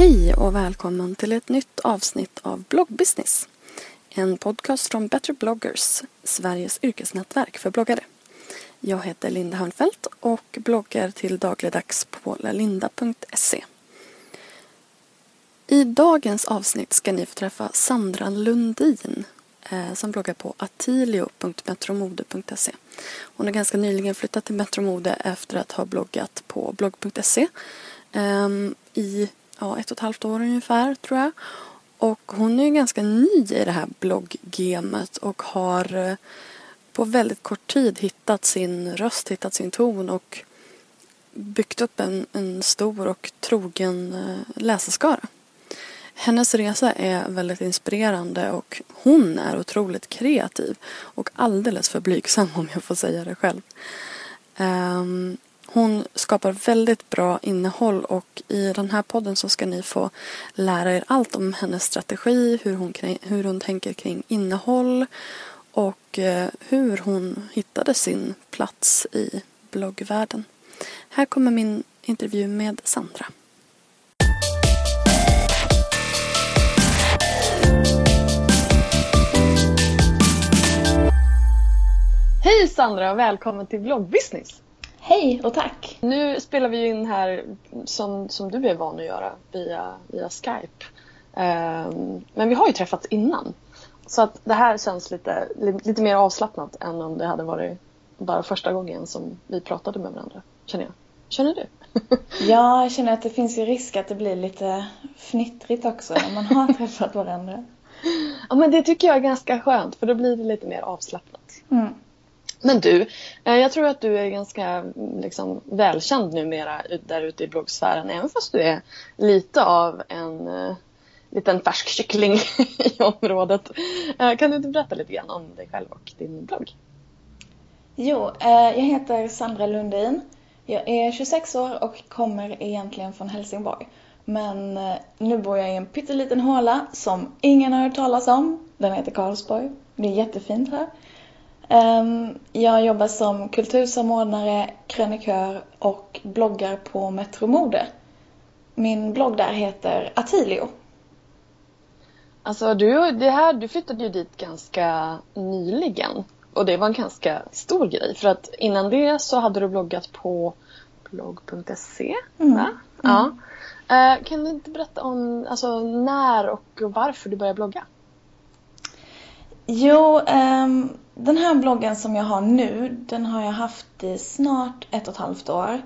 Hej och välkommen till ett nytt avsnitt av Bloggbusiness. En podcast från Better bloggers, Sveriges yrkesnätverk för bloggare. Jag heter Linda Hörnfeldt och bloggar till dagligdags på lalinda.se. I dagens avsnitt ska ni få träffa Sandra Lundin eh, som bloggar på atilio.metromode.se. Hon har ganska nyligen flyttat till Metromode efter att ha bloggat på blogg.se ehm, i ja, ett och ett halvt år ungefär tror jag. Och hon är ju ganska ny i det här blogggamet och har eh, på väldigt kort tid hittat sin röst, hittat sin ton och byggt upp en, en stor och trogen eh, läsarskara. Hennes resa är väldigt inspirerande och hon är otroligt kreativ och alldeles för blygsam om jag får säga det själv. Um, hon skapar väldigt bra innehåll och i den här podden så ska ni få lära er allt om hennes strategi, hur hon, hur hon tänker kring innehåll och eh, hur hon hittade sin plats i bloggvärlden. Här kommer min intervju med Sandra. Hej Sandra och välkommen till Bloggbusiness! Hej och tack! Nu spelar vi in här som, som du är van att göra via, via Skype. Um, men vi har ju träffats innan. Så att det här känns lite, lite mer avslappnat än om det hade varit bara första gången som vi pratade med varandra. Känner jag. Känner du? ja, jag känner att det finns ju risk att det blir lite fnittrigt också när man har träffat varandra. Ja, men det tycker jag är ganska skönt för då blir det lite mer avslappnat. Mm. Men du, eh, jag tror att du är ganska mm, liksom, välkänd numera där ute i bloggsfären även fast du är lite av en uh, liten färsk kyckling i området. Uh, kan du inte berätta lite grann om dig själv och din blogg? Jo, uh, jag heter Sandra Lundin. Jag är 26 år och kommer egentligen från Helsingborg. Men nu bor jag i en pytteliten håla som ingen har hört talas om. Den heter Karlsborg. Det är jättefint här. Ehm, jag jobbar som kultursamordnare, krönikör och bloggar på Metromode. Min blogg där heter Atilio. Alltså du, det här, du flyttade ju dit ganska nyligen och det var en ganska stor grej för att innan det så hade du bloggat på blogg.se. Mm. Mm. Ja. Uh, kan du inte berätta om alltså, när och varför du började blogga? Jo, um, den här bloggen som jag har nu, den har jag haft i snart ett och ett halvt år.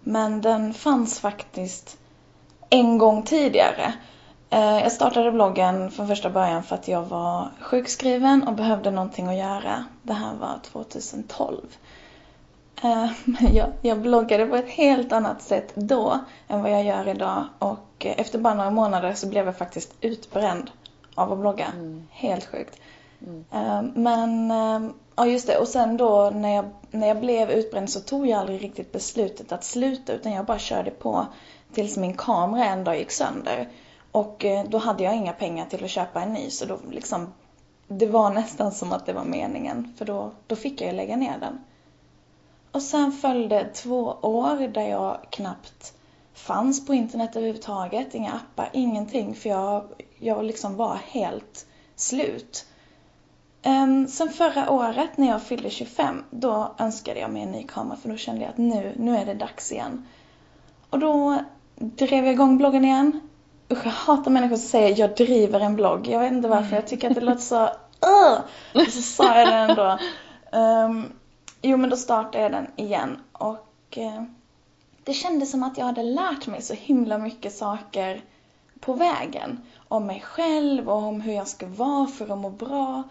Men den fanns faktiskt en gång tidigare. Uh, jag startade bloggen från första början för att jag var sjukskriven och behövde någonting att göra. Det här var 2012. Uh, jag, jag bloggade på ett helt annat sätt då än vad jag gör idag och efter bara några månader så blev jag faktiskt utbränd av att blogga. Mm. Helt sjukt. Mm. Men, eh, ja just det. Och sen då när jag, när jag blev utbränd så tog jag aldrig riktigt beslutet att sluta utan jag bara körde på tills min kamera en dag gick sönder. Och eh, då hade jag inga pengar till att köpa en ny så då liksom det var nästan som att det var meningen för då, då fick jag ju lägga ner den. Och sen följde två år där jag knappt fanns på internet överhuvudtaget. Inga appar, ingenting. För jag, jag liksom var helt slut. Um, sen förra året när jag fyllde 25, då önskade jag mig en ny kamera för då kände jag att nu, nu är det dags igen. Och då drev jag igång bloggen igen. Usch, jag hatar människor som säger jag driver en blogg. Jag vet inte varför, jag tycker att det låter så uh! Och så sa jag det ändå. Um, jo men då startade jag den igen och uh, det kändes som att jag hade lärt mig så himla mycket saker på vägen. Om mig själv och om hur jag ska vara för att må bra.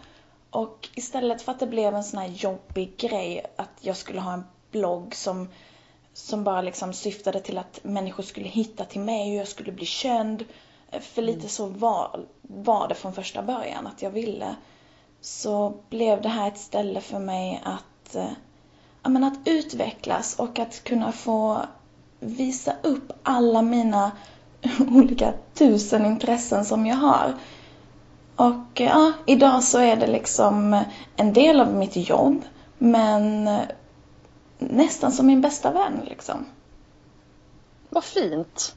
Och istället för att det blev en sån här jobbig grej att jag skulle ha en blogg som, som bara liksom syftade till att människor skulle hitta till mig och jag skulle bli känd. För lite mm. så var, var det från första början att jag ville. Så blev det här ett ställe för mig att, äh, att utvecklas och att kunna få visa upp alla mina olika tusen intressen som jag har. Och eh, ja, idag så är det liksom eh, en del av mitt jobb, men eh, nästan som min bästa vän liksom. Vad fint.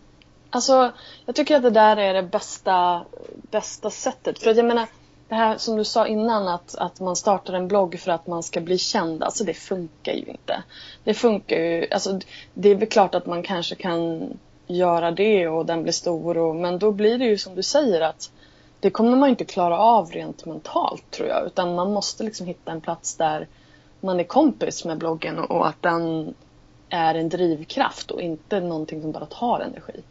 Alltså, jag tycker att det där är det bästa, bästa sättet. För att jag menar, det här som du sa innan att, att man startar en blogg för att man ska bli känd, alltså det funkar ju inte. Det funkar ju, alltså det är väl klart att man kanske kan göra det och den blir stor och, men då blir det ju som du säger att det kommer man inte klara av rent mentalt tror jag utan man måste liksom hitta en plats där man är kompis med bloggen och, och att den är en drivkraft och inte någonting som bara tar energi.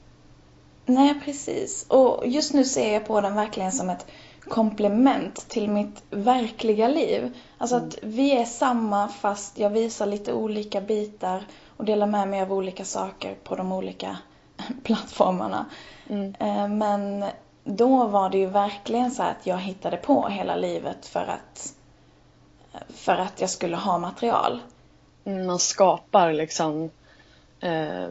Nej precis och just nu ser jag på den verkligen som ett komplement till mitt verkliga liv. Alltså mm. att vi är samma fast jag visar lite olika bitar och delar med mig av olika saker på de olika plattformarna. Mm. Eh, men då var det ju verkligen så att jag hittade på hela livet för att, för att jag skulle ha material. Mm, man skapar liksom eh,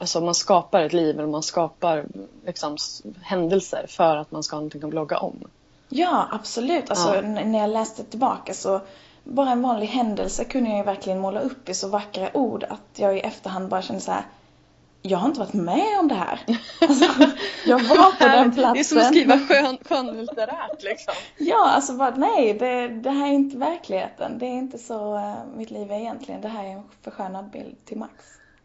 alltså man skapar ett liv eller man skapar liksom händelser för att man ska ha någonting att blogga om. Ja, absolut. Alltså, ja. När jag läste tillbaka så bara en vanlig händelse kunde jag ju verkligen måla upp i så vackra ord att jag i efterhand bara kände så här, jag har inte varit med om det här. Alltså, jag var på den platsen. Det är som att skriva skön, skönlitterärt liksom. Ja, alltså bara nej, det, det här är inte verkligheten. Det är inte så uh, mitt liv är egentligen. Det här är en förskönad bild till max.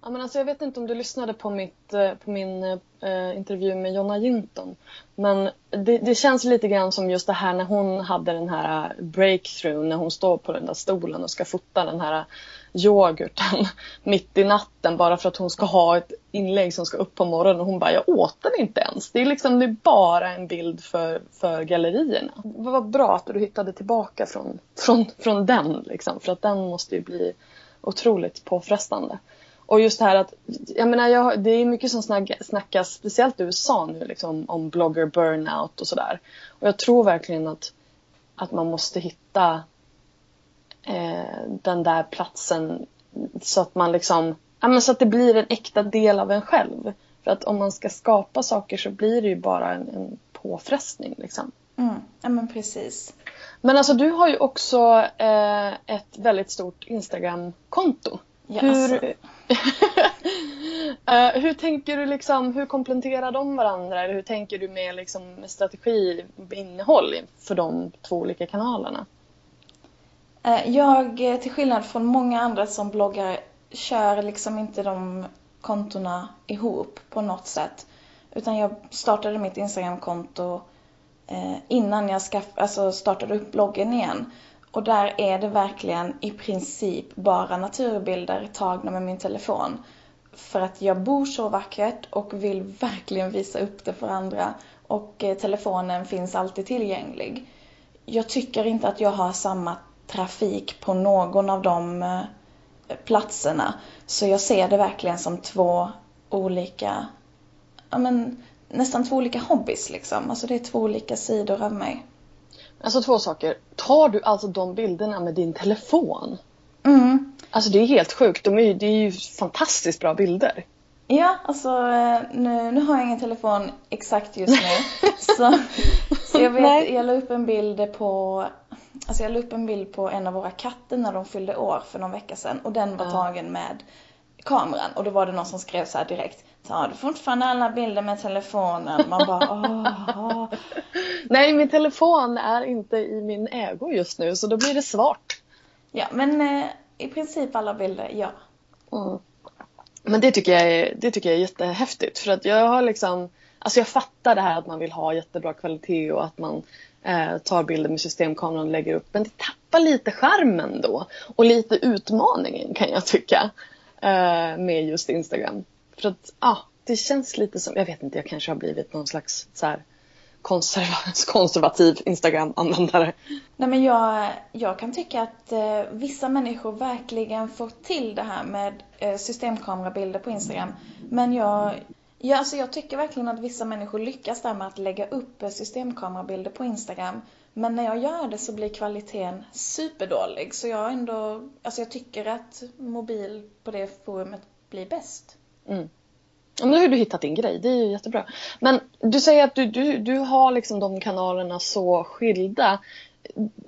Ja, men alltså, jag vet inte om du lyssnade på, mitt, eh, på min eh, intervju med Jonna Jinton. Men det, det, känns lite grann som just det här när hon hade den här breakthrough när hon står på den där stolen och ska fota den här yoghurten mitt i natten bara för att hon ska ha ett inlägg som ska upp på morgonen och hon bara jag åt den inte ens. Det är liksom det är bara en bild för, för gallerierna. Vad bra att du hittade tillbaka från, från, från den liksom för att den måste ju bli otroligt påfrestande. Och just det här att, jag menar jag, det är mycket som snackas, speciellt i USA nu liksom om blogger burnout och sådär. Och jag tror verkligen att, att man måste hitta den där platsen så att man liksom, ja men så att det blir en äkta del av en själv. För att om man ska skapa saker så blir det ju bara en, en påfrestning liksom. Mm, ja men precis. Men alltså du har ju också eh, ett väldigt stort Instagram-konto. Ja, hur, alltså. uh, hur tänker du liksom, hur kompletterar de varandra? Eller hur tänker du med, liksom, strategi och innehåll för de två olika kanalerna? Eh, jag, eh, till skillnad från många andra som bloggar, kör liksom inte de kontona ihop på något sätt. Utan jag startade mitt Instagramkonto eh, innan jag skaff, alltså startade upp bloggen igen. Och där är det verkligen i princip bara naturbilder tagna med min telefon. För att jag bor så vackert och vill verkligen visa upp det för andra. Och eh, telefonen finns alltid tillgänglig. Jag tycker inte att jag har samma trafik på någon av de eh, platserna. Så jag ser det verkligen som två olika, ja men nästan två olika hobbys liksom. Alltså det är två olika sidor av mig. Alltså två saker. Tar du alltså de bilderna med din telefon? Mm. Alltså det är helt sjukt. De är, det är ju fantastiskt bra bilder. Ja, alltså eh, nu, nu har jag ingen telefon exakt just nu. så, så jag vet, jag la upp en bild på Alltså jag la upp en bild på en av våra katter när de fyllde år för någon vecka sedan och den var Ja. tagen med kameran och då var det någon som skrev så här direkt Tar du fortfarande alla bilder med telefonen? Man bara åh. Nej, min telefon är inte i min ägo just nu så då blir det svårt. Ja men eh, i princip alla bilder, ja. Mm. Men det tycker, jag är, det tycker jag är jättehäftigt för att jag har liksom Alltså jag fattar det här att man vill ha jättebra kvalitet och att man eh, tar bilder med systemkameran och lägger upp men det tappar lite charmen då och lite utmaningen kan jag tycka eh, med just Instagram. För att ja, ah, det känns lite som, jag vet inte, jag kanske har blivit någon slags så här konservativ Instagram-användare. Nej men jag, jag kan tycka att eh, vissa människor verkligen får till det här med eh, systemkamerabilder på Instagram. Men jag, ja, alltså jag tycker verkligen att vissa människor lyckas där med att lägga upp systemkamerabilder på Instagram. Men när jag gör det så blir kvaliteten superdålig. Så jag ändå, alltså jag tycker att mobil på det forumet blir bäst. Mm. Ja, men har du hittat din grej, det är ju jättebra. Men du säger att du, du, du har liksom de kanalerna så skilda.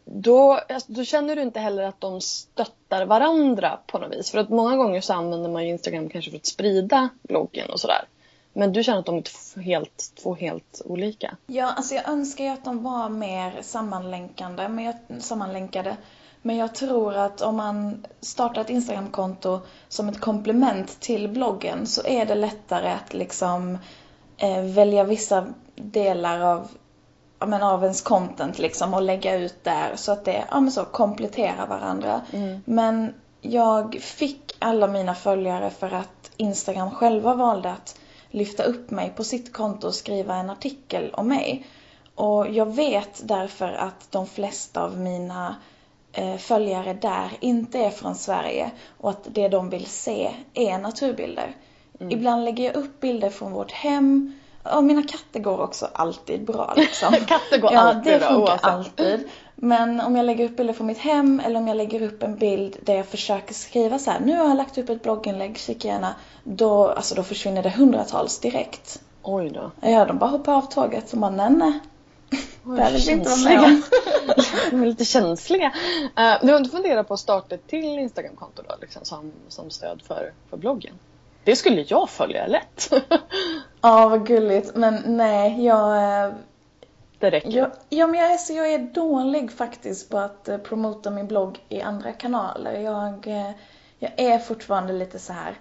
Då, alltså, då känner du inte heller att de stöttar varandra på något vis. För att många gånger så använder man ju Instagram kanske för att sprida bloggen och sådär. Men du känner att de är två helt, två helt olika? Ja, alltså jag önskar ju att de var mer sammanlänkande, men jag, sammanlänkade. Men jag tror att om man startar ett Instagramkonto som ett komplement till bloggen så är det lättare att liksom eh, välja vissa delar av, men av ens content liksom och lägga ut där så att det ja, men så, kompletterar varandra. Men jag fick alla mina följare för att Instagram själva valde att lyfta upp mig på sitt konto och skriva en artikel om mig. Och jag vet därför att de flesta av mina eh, följare där inte är från Sverige och att det de vill se är naturbilder. Ibland lägger jag upp bilder från vårt hem. Och mina katter går också alltid bra liksom. Katter går ja, alltid det bra, funkar oavsett. alltid. Men om jag lägger upp bilder från mitt hem eller om jag lägger upp en bild där jag försöker skriva så här. Nu har jag lagt upp ett blogginlägg, kika gärna. Då, alltså, då försvinner det hundratals direkt. Oj då. Ja, de bara hoppar av tåget och bara nej, nej. Det här vill vi inte vara med om. De är lite känsliga. Uh, du har inte funderat på att starta ett till Instagramkonto då? Liksom, som, som stöd för, för bloggen? Det skulle jag följa lätt. Ja, vad gulligt. Men nej, jag... det räcker. jag ja, men jag är, så jag är dålig faktiskt på att eh, promota min blogg i andra kanaler. Jag, eh, jag är fortfarande lite så här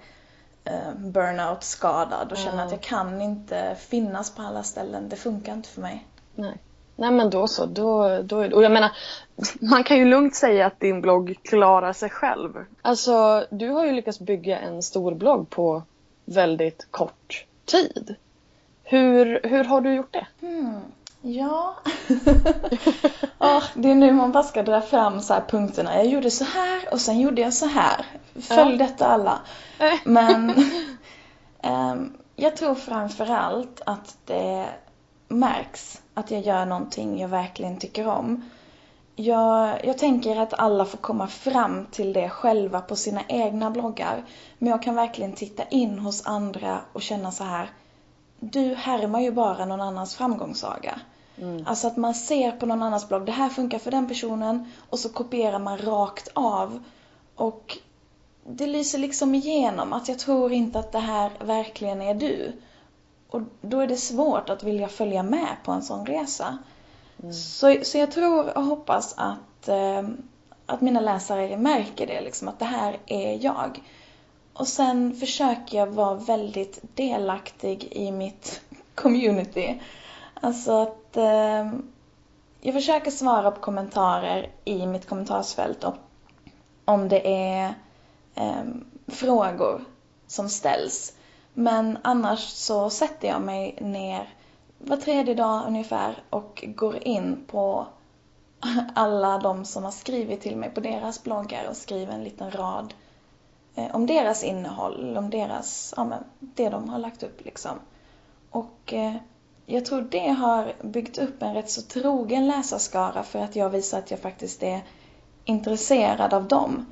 eh, burnout skadad och känner Ja. att jag kan inte finnas på alla ställen. Det funkar inte för mig. Nej. Nej men då så. Då, då, och jag menar, man kan ju lugnt säga att din blogg klarar sig själv. Alltså, du har ju lyckats bygga en stor blogg på väldigt kort tid. Hur, hur har du gjort det? Hmm. Ja. Åh, det är nu man bara ska dra fram så punkterna. Jag gjorde så här och sen gjorde jag så här. Följ Ja. detta alla. Men ehm, jag tror framförallt att det märks att jag gör någonting jag verkligen tycker om. Jag, jag tänker att alla får komma fram till det själva på sina egna bloggar. Men jag kan verkligen titta in hos andra och känna så här. Du härmar ju bara någon annans framgångssaga. Alltså att man ser på någon annans blogg, det här funkar för den personen och så kopierar man rakt av. Och det lyser liksom igenom att jag tror inte att det här verkligen är du. Och då är det svårt att vilja följa med på en sån resa. Så, så jag tror och hoppas att, eh, att mina läsare märker det, liksom, att det här är jag. Och sen försöker jag vara väldigt delaktig i mitt community. Alltså att eh, jag försöker svara på kommentarer i mitt kommentarsfält om, om det är eh, frågor som ställs. Men annars så sätter jag mig ner var tredje dag ungefär och går in på alla de som har skrivit till mig på deras bloggar och skriver en liten rad eh, om deras innehåll, om deras, ja men det de har lagt upp liksom. Och eh, jag tror det har byggt upp en rätt så trogen läsarskara för att jag visar att jag faktiskt är intresserad av dem.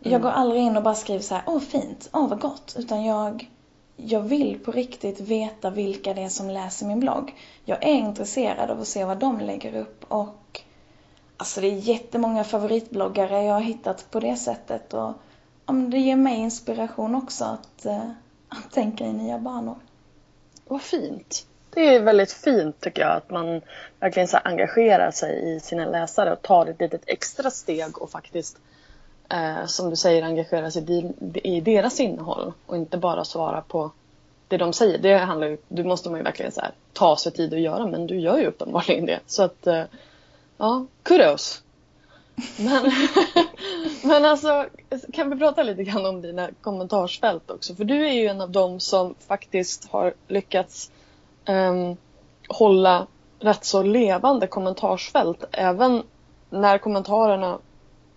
Jag Mm. går aldrig in och bara skriver så här, åh fint, åh vad gott. Utan jag, jag vill på riktigt veta vilka det är som läser min blogg. Jag är intresserad av att se vad de lägger upp och alltså det är jättemånga favoritbloggare jag har hittat på det sättet och ja, men det ger mig inspiration också att, eh, att tänka i nya banor. Vad fint. Det är väldigt fint tycker jag att man verkligen så engagerar sig i sina läsare och tar ett litet extra steg och faktiskt eh, som du säger engagera sig i, i deras innehåll och inte bara svara på det de säger. Det handlar ju, du måste man ju verkligen så här, ta sig tid att göra men du gör ju uppenbarligen det. Så att eh, ja, kudos. Men, men alltså, kan vi prata lite grann om dina kommentarsfält också? För du är ju en av dem som faktiskt har lyckats ehm, hålla rätt så levande kommentarsfält även när kommentarerna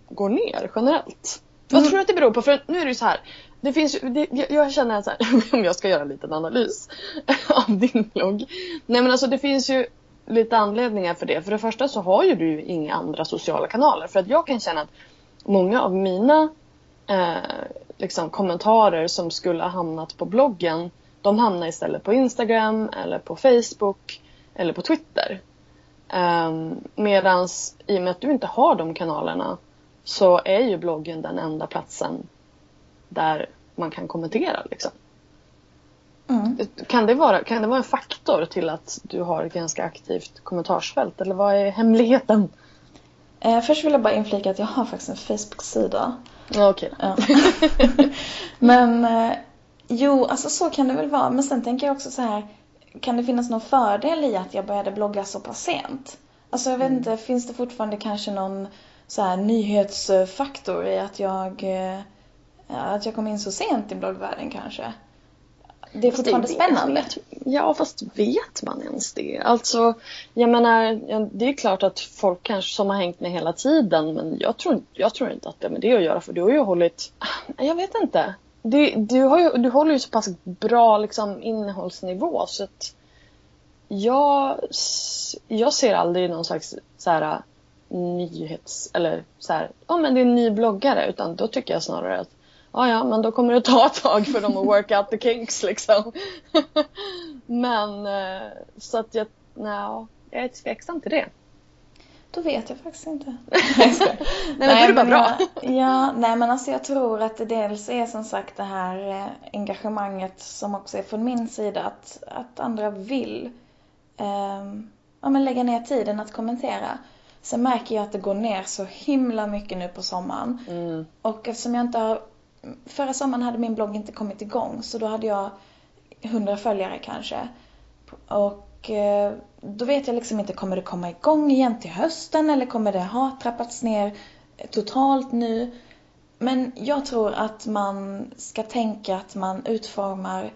går ner generellt. Vad tror du att det beror på? För nu är det ju så här. Det finns det, jag, jag känner så här, om jag ska göra en liten analys av din blogg. Nej men alltså det finns ju lite anledningar för det. För det första så har ju du inga andra sociala kanaler. För att jag kan känna att många av mina eh, liksom kommentarer som skulle ha hamnat på bloggen de hamnar istället på Instagram eller på Facebook eller på Twitter. Um, medans i och med att du inte har de kanalerna så är ju bloggen den enda platsen där man kan kommentera. Liksom. Mm. Kan, det vara, kan det vara en faktor till att du har ett ganska aktivt kommentarsfält eller vad är hemligheten? Eh, först vill jag bara inflika att jag har faktiskt en Facebook-sida. Ja, Okej. Ja. Men eh, jo, alltså så kan det väl vara. Men sen tänker jag också så här. Kan det finnas någon fördel i att jag började blogga så pass sent? Alltså jag vet inte, finns det fortfarande kanske någon så här nyhetsfaktor i att jag, eh, att jag kom in så sent i bloggvärlden kanske? Det är Fast fortfarande det- spännande. Vet, ja, fast vet man ens det? Alltså, jag menar, det är klart att folk kanske som har hängt med hela tiden, men jag tror, jag tror inte att det har med det att göra, för du har ju hållit, jag vet inte. Du, du, har ju, du håller ju så pass bra liksom, innehållsnivå så att jag, jag ser aldrig någon slags så här, nyhets eller så här, ja men det är en ny bloggare utan då tycker jag snarare att ja ja men då kommer det ta ett tag för dem att work out the kinks liksom. men eh, så att jag, nej, jag är tveksam till det. Då vet jag faktiskt inte. nej, skojar. Nej men då är det bara men bra. Jag, ja, nej men alltså jag tror att det dels är som sagt det här eh, engagemanget som också är från min sida. Att, att andra vill ehm, ja, men lägga ner tiden att kommentera. Sen märker jag att det går ner så himla mycket nu på sommaren. Mm. Och eftersom jag inte har... Förra sommaren hade min blogg inte kommit igång så då hade jag 100 följare kanske. Och eh, då vet jag liksom inte, kommer det komma igång igen till hösten eller kommer det ha trappats ner totalt nu? Men jag tror att man ska tänka att man utformar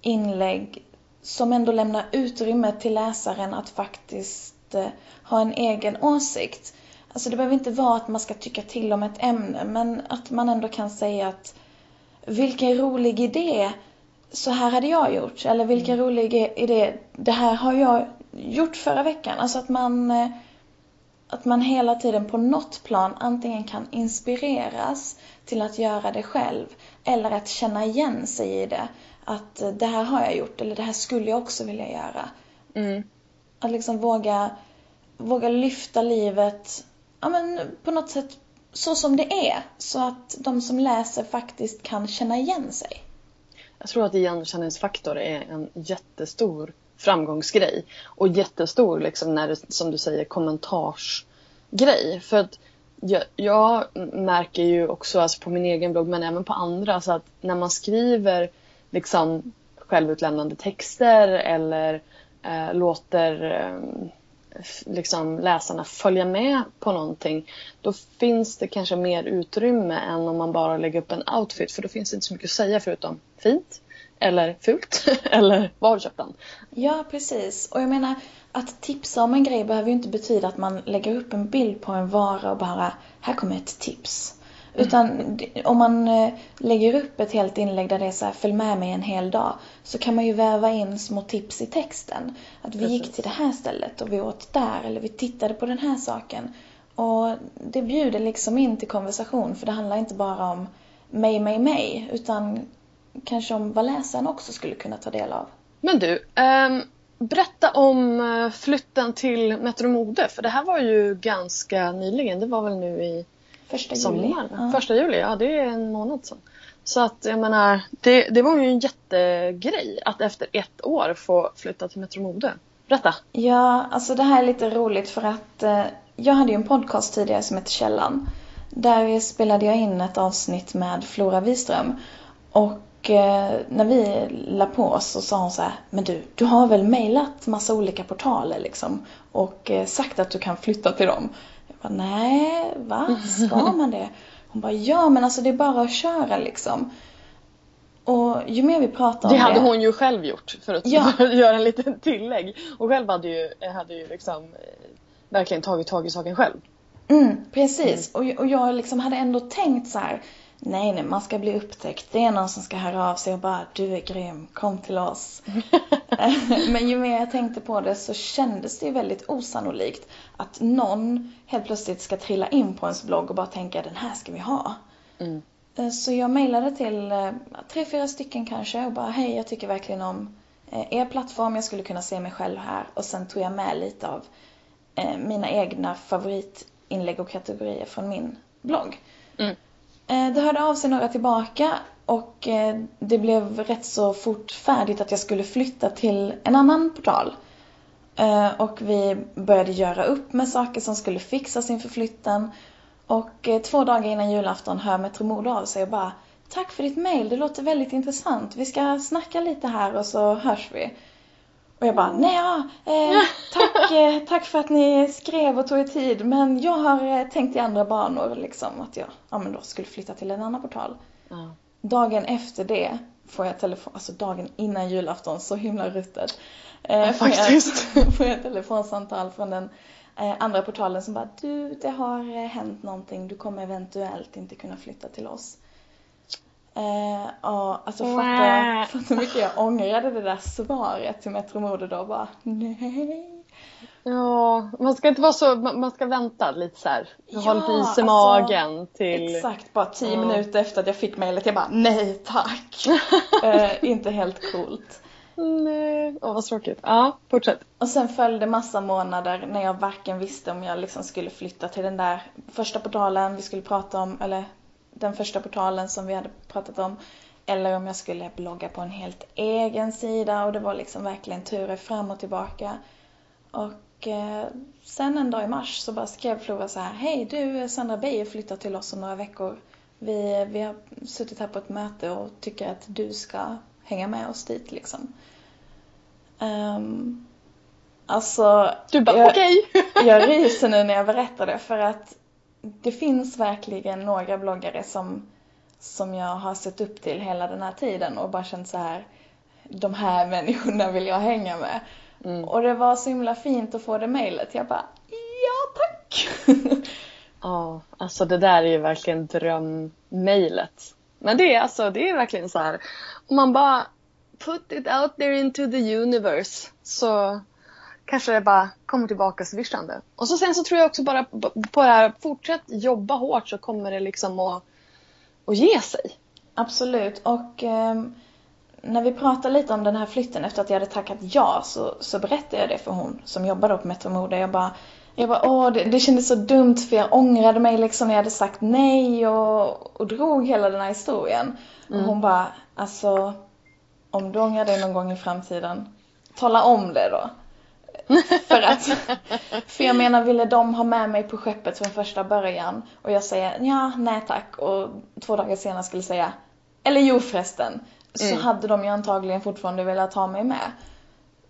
inlägg som ändå lämnar utrymme till läsaren att faktiskt eh, ha en egen åsikt. Alltså det behöver inte vara att man ska tycka till om ett ämne men att man ändå kan säga att vilken rolig idé, så här hade jag gjort. Eller vilken rolig idé, det här har jag gjort förra veckan. Alltså att man, eh, att man hela tiden på något plan antingen kan inspireras till att göra det själv eller att känna igen sig i det. Att eh, det här har jag gjort eller det här skulle jag också vilja göra. Mm. Att liksom våga, våga lyfta livet ja, men på något sätt så som det är. Så att de som läser faktiskt kan känna igen sig. Jag tror att igenkänningsfaktor är en jättestor framgångsgrej. Och jättestor, liksom, när det, som du säger, kommentarsgrej. För att jag, jag märker ju också alltså på min egen blogg, men även på andra, så att när man skriver liksom, självutlämnande texter eller eh, låter eh, liksom, läsarna följa med på någonting, då finns det kanske mer utrymme än om man bara lägger upp en outfit. För då finns det inte så mycket att säga förutom fint eller fult eller var har du köpt den? Ja, precis. Och jag menar, att tipsa om en grej behöver ju inte betyda att man lägger upp en bild på en vara och bara, här kommer ett tips. Utan om man eh, lägger upp ett helt inlägg där det är så här, följ med mig en hel dag. Så kan man ju väva in små tips i texten. Att vi Precis. gick till det här stället och vi åt där eller vi tittade på den här saken. Och det bjuder liksom in till konversation för det handlar inte bara om mig, mig, mig. Utan kanske om vad läsaren också skulle kunna ta del av. Men du, ehm, berätta om eh, flytten till Metro Mode. För det här var ju ganska nyligen. Det var väl nu i Första juli. Ja. Första juli, ja det är en månad sedan. Så att jag menar, det, det var ju en jättegrej att efter ett år få flytta till Metro Mode. Berätta! Ja, alltså det här är lite roligt för att eh, jag hade ju en podcast tidigare som hette Källan. Där spelade jag in ett avsnitt med Flora Wiström. Och eh, när vi la på oss så sa hon så här, men du, du har väl mejlat massa olika portaler liksom och eh, sagt att du kan flytta till dem? Bara, nej, va? Ska man det? Hon bara, ja men alltså det är bara att köra liksom. Och ju mer vi pratar om Det det hade hon ju själv gjort för att Ja. göra en liten tillägg. Hon själv hade ju, hade ju liksom eh, verkligen tagit tag i saken själv. Mm, precis. Och, och jag liksom hade ändå tänkt så här. Nej, nej, man ska bli upptäckt. Det är någon som ska höra av sig och bara du är grym, kom till oss. Men ju mer jag tänkte på det så kändes det ju väldigt osannolikt att någon helt plötsligt ska trilla in på ens blogg och bara tänka den här ska vi ha. Mm. Eh, Så jag mejlade till eh, tre, fyra stycken kanske och bara hej, jag tycker verkligen om eh, er plattform, jag skulle kunna se mig själv här. Och sen tog jag med lite av eh, mina egna favoritinlägg och kategorier från min blogg. Mm. Eh, det hörde av sig några tillbaka och eh, det blev rätt så fort färdigt att jag skulle flytta till en annan portal. Eh, och vi började göra upp med saker som skulle fixas inför flytten. Och två dagar innan julafton hör Metromodo av sig och bara Tack för ditt mail, det låter väldigt intressant. Vi ska snacka lite här och så hörs vi. Och jag bara, nej ja, eh, tack, eh, tack för att ni skrev och tog er tid. Men jag har eh, tänkt i andra banor liksom. Att jag ja, men då skulle flytta till en annan portal. Ja. Dagen efter det får jag telefon, alltså dagen innan julafton, så himla ruttet. Eh, får jag- får jag telefonsamtal från den eh, andra portalen som bara du, det har eh, hänt någonting, du kommer eventuellt inte kunna flytta till oss. Eh, ja, alltså fatta, fatta hur mycket jag ångrade det där svaret till Metro Mode då bara nej. Ja, man ska inte vara så, man ska vänta lite så här. Ha Ja, lite is i alltså, magen till... Exakt, bara tio Ja. minuter efter att jag fick mejlet, jag bara nej tack. eh, inte helt coolt. Nej, åh vad tråkigt. Ja, fortsätt. Och sen följde massa månader när jag varken visste om jag liksom skulle flytta till den där första portalen vi skulle prata om, eller den första portalen som vi hade pratat om. Eller om jag skulle blogga på en helt egen sida och det var liksom verkligen turer fram och tillbaka. Och eh, sen en dag i mars så bara skrev Flora så här, hej du Sandra Beijer flyttar till oss om några veckor. Vi, vi har suttit här på ett möte och tycker att du ska hänga med oss dit liksom. Um, alltså, Du bara okej. jag ryser nu när jag berättar det för att det finns verkligen några bloggare som, som jag har sett upp till hela den här tiden och bara känt så här de här människorna vill jag hänga med. Mm. Och det var så himla fint att få det mejlet. Jag bara, ja tack! Ja, alltså det där är ju verkligen drömmejlet. Men det är alltså, det är verkligen så här. Om man bara put it out there into the universe så kanske det bara kommer tillbaka svischande. Och så sen så tror jag också bara på det här, fortsätt jobba hårt så kommer det liksom att, att ge sig. Absolut. Och ehm, när vi pratade lite om den här flytten efter att jag hade tackat ja så, så berättade jag det för hon som jobbar då på Metro Mode. Jag bara, jag bara åh det, det kändes så dumt för jag ångrade mig liksom när jag hade sagt nej och, och drog hela den här historien. Och hon bara, alltså om du ångrar dig någon gång i framtiden, tala om det då. För att, för jag menar ville de ha med mig på skeppet från första början och jag säger ja, nej tack och två dagar senare skulle säga eller jo förresten. Så Mm. hade de ju antagligen fortfarande velat ha mig med.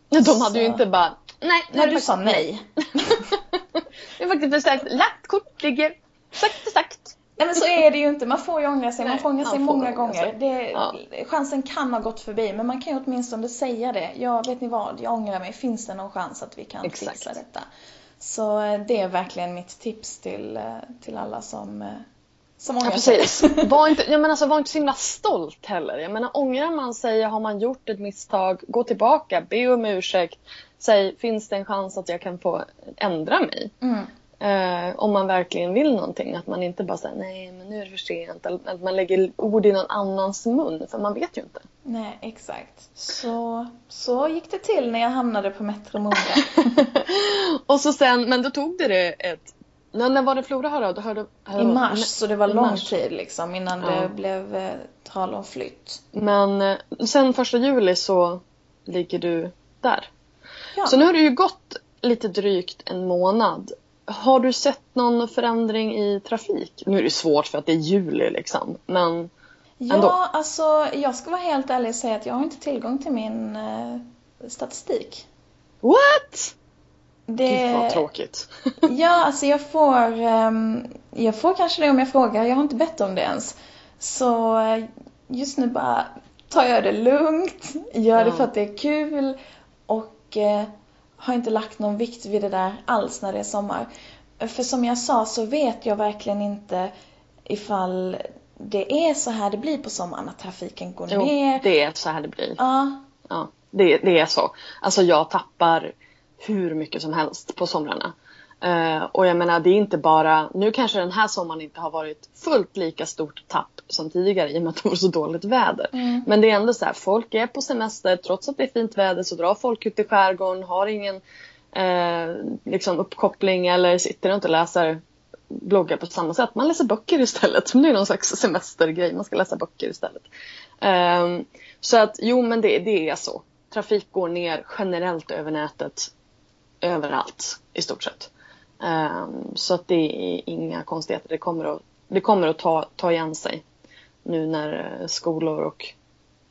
De hade ju Så- inte bara, nej, När du sa nej. Det är faktiskt bestämt, lagt kort ligger, sakta sagt. Nej men så är det ju inte, man får ju ångra sig, man Nej, får ångra man sig får många ångra gånger. sig. Det, Ja. Chansen kan ha gått förbi men man kan ju åtminstone säga det. Ja, vet ni vad, jag ångrar mig, finns det någon chans att vi kan Exakt. fixa detta? Så eh, det är verkligen mitt tips till, eh, till alla som, eh, som ångrar Ja, precis. Var inte, jag menar, alltså, var inte så himla stolt heller. Jag menar, ångrar man sig, har man gjort ett misstag, gå tillbaka, be om ursäkt. Säg, finns det en chans att jag kan få ändra mig? Mm. Eh, om man verkligen vill någonting. Att man inte bara säger nej men nu är det för sent. Eller att man lägger ord i någon annans mun. För man vet ju inte. Nej, exakt. Så, så gick det till när jag hamnade på Metro Mode. Och så sen, men då tog det det ett... När, när var det Flora hörde? Då hörde, hörde I mars, så det var lång mars. tid liksom innan Ja. det blev eh, tal om flytt. Men eh, sen första juli så ligger du där. Ja. Så nu har det ju gått lite drygt en månad. Har du sett någon förändring i trafik? Nu är det svårt för att det är juli liksom. Men Ja, ändå. alltså jag ska vara helt ärlig och säga att jag har inte tillgång till min eh, statistik. what? Det... Gud vad tråkigt. Ja, alltså jag får, ehm, jag får kanske det om jag frågar. Jag har inte bett om det ens. Så eh, just nu bara tar jag det lugnt, gör det Ja. för att det är kul och eh, har inte lagt någon vikt vid det där alls när det är sommar. För som jag sa så vet jag verkligen inte ifall det är så här det blir på sommaren, att trafiken går Jo, ner. det är så här det blir. Ja, Ja, det, det är så. Alltså jag tappar hur mycket som helst på somrarna. Eh, och jag menar det är inte bara, nu kanske den här sommaren inte har varit fullt lika stort tapp som tidigare i och med att det var så dåligt väder. Men det är ändå så här, folk är på semester, trots att det är fint väder så drar folk ut i skärgården, har ingen eh, liksom uppkoppling eller sitter inte och läser bloggar på samma sätt. Man läser böcker istället. Det är någon slags semestergrej. Man ska läsa böcker istället. Ehm, så att jo men det, det är så. Trafik går ner generellt över nätet. Överallt i stort sett. Ehm, så att det är inga konstigheter. Det kommer att, det kommer att ta, ta igen sig. Nu när eh, skolor och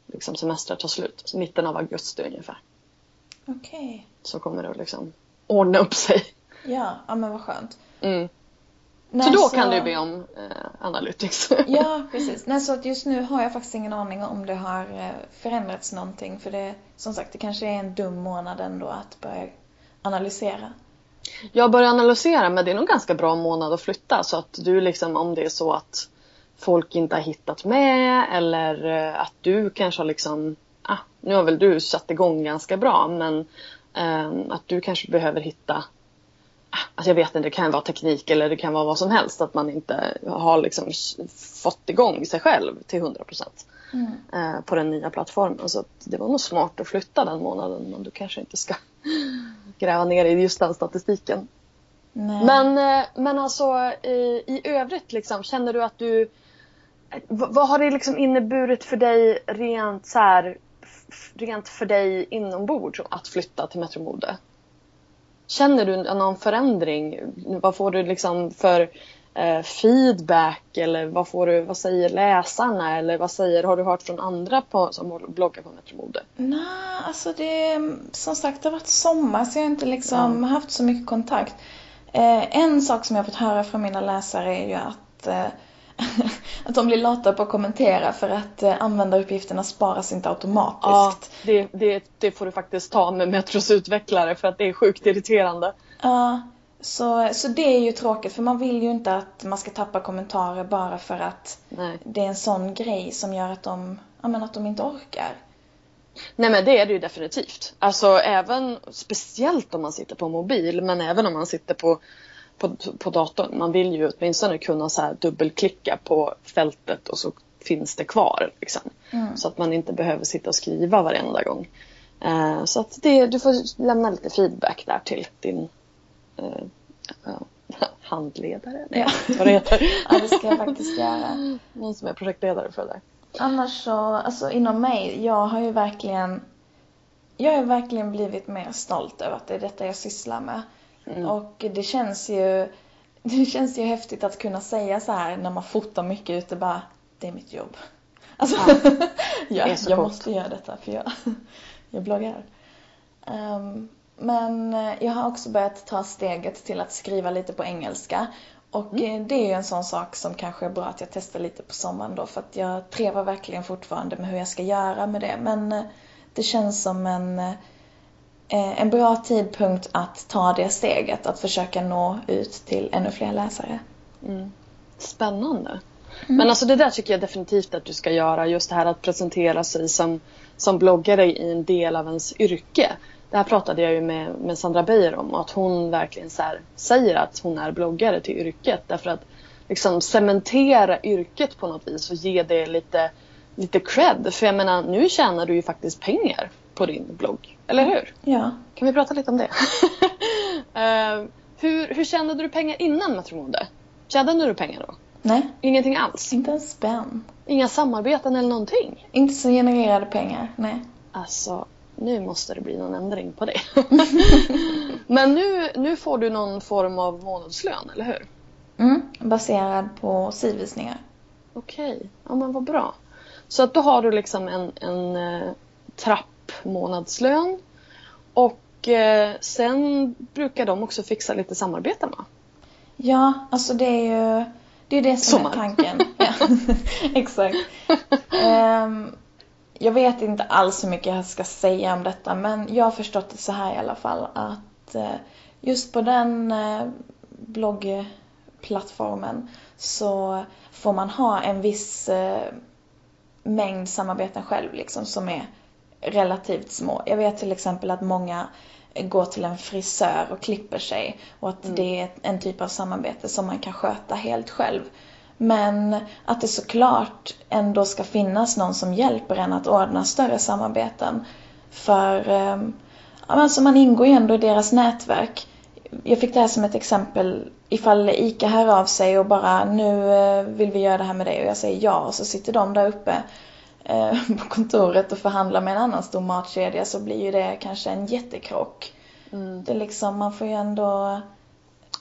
liksom semestrar tar slut. Så mitten av augusti ungefär. okej. Så kommer det att liksom ordna upp sig. Ja, ja men vad skönt. Mm. Nej, så då kan du be om eh, Analytics. Ja, precis. Nej, så att just nu har jag faktiskt ingen aning om det har eh, förändrats någonting. För det, som sagt, det kanske är en dum månad ändå att börja analysera. Jag börjar analysera men det är nog ganska bra månad att flytta så att du liksom om det är så att folk inte har hittat med eller eh, att du kanske har liksom, ah, nu har väl du satt igång ganska bra men ehm, att du kanske behöver hitta, ah, alltså jag vet inte, det kan vara teknik eller det kan vara vad som helst att man inte har liksom fått igång sig själv till 100% eh, på den nya plattformen. Så det var nog smart att flytta den månaden men du kanske inte ska gräva ner i just den statistiken. Nej. Men, eh, men alltså i, i övrigt liksom, känner du att du... Vad, vad har det liksom inneburit för dig rent så här, rent för dig inombords att flytta till Metromode? Känner du någon förändring? Vad får du liksom för feedback eller vad, får du, vad säger läsarna eller vad säger, har du hört från andra på, som bloggar på Metromode? Nej, alltså det som sagt det har varit sommar så jag har inte liksom haft så mycket kontakt. Eh, en sak som jag har fått höra från mina läsare är ju att, eh, att de blir lata på att kommentera för att eh, användaruppgifterna sparas inte automatiskt. Ja, det, det, det får du faktiskt ta med Metros utvecklare för att det är sjukt irriterande. Ja, så, så det är ju tråkigt för man vill ju inte att man ska tappa kommentarer bara för att Nej. det är en sån grej som gör att de, ja, men att de inte orkar. Nej men det är det ju definitivt. Alltså även, speciellt om man sitter på mobil, men även om man sitter på, på, på datorn. Man vill ju åtminstone kunna så här dubbelklicka på fältet och så finns det kvar. Liksom. Så att man inte behöver sitta och skriva varenda gång. Eh, så att det, du får lämna lite feedback där till din handledare. Nej, jag vad det heter. Ja, det ska jag faktiskt göra. Någon som är projektledare för det där. Annars så, alltså inom mig, jag har ju verkligen jag har verkligen blivit mer stolt över att det är detta jag sysslar med. Och det känns ju det känns ju häftigt att kunna säga så här när man fotar mycket ute bara det är mitt jobb. Alltså, ja, jag coolt. måste göra detta för jag, jag bloggar. Ehm, men eh, jag har också börjat ta steget till att skriva lite på engelska. Och eh, det är ju en sån sak som kanske är bra att jag testar lite på sommaren då för att jag trevar verkligen fortfarande med hur jag ska göra med det. Men eh, det känns som en, en bra tidpunkt att ta det steget, att försöka nå ut till ännu fler läsare. Spännande. Men alltså det där tycker jag definitivt att du ska göra. Just det här att presentera sig som, som bloggare i en del av ens yrke. Det här pratade jag ju med, med Sandra Beijer om. Att hon verkligen så säger att hon är bloggare till yrket. Därför att liksom cementera yrket på något vis och ge det lite, lite cred. För jag menar, nu tjänar du ju faktiskt pengar på din blogg. Eller hur? Ja. Kan vi prata lite om det? uh, hur, hur tjänade du pengar innan Metromode? Tjänade du pengar då? Nej. Ingenting alls? Inte en spänn. Inga samarbeten eller någonting? Inte så genererade pengar, nej. Alltså, nu måste det bli någon ändring på det. Men nu, nu får du någon form av månadslön, eller hur? Mm, baserad på sidvisningar. Okej, okay. ja men vad bra. Så att då har du liksom en, en eh, trappmånadslön och eh, sen brukar de också fixa lite samarbeten va? Ja, alltså det är ju det, är det som Sommar. är tanken. ja, exakt. Um, jag vet inte alls hur mycket jag ska säga om detta men jag har förstått det så här i alla fall att uh, just på den uh, bloggplattformen så får man ha en viss uh, mängd samarbeten själv liksom som är relativt små. Jag vet till exempel att många går till en frisör och klipper sig och att mm. det är en typ av samarbete som man kan sköta helt själv. Men att det såklart ändå ska finnas någon som hjälper en att ordna större samarbeten. För ehm, alltså man ingår ju ändå i deras nätverk. Jag fick det här som ett exempel ifall ICA hör av sig och bara nu eh, vill vi göra det här med dig och jag säger ja och så sitter de där uppe Eh, på kontoret och förhandla med en annan stor matkedja så blir ju det kanske en jättekrock. Mm. Det är liksom, man får ju ändå...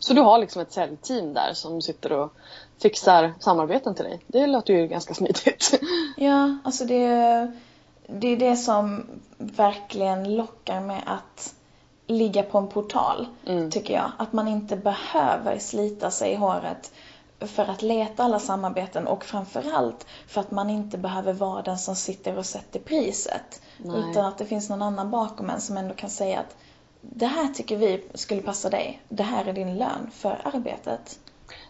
Så du har liksom ett säljteam där som sitter och fixar samarbeten till dig? Det låter ju ganska smidigt. Ja, alltså det, det är det som verkligen lockar med att ligga på en portal, mm. tycker jag. Att man inte behöver slita sig i håret för att leta alla samarbeten och framförallt för att man inte behöver vara den som sitter och sätter priset. Nej. Utan att det finns någon annan bakom en som ändå kan säga att det här tycker vi skulle passa dig. Det här är din lön för arbetet.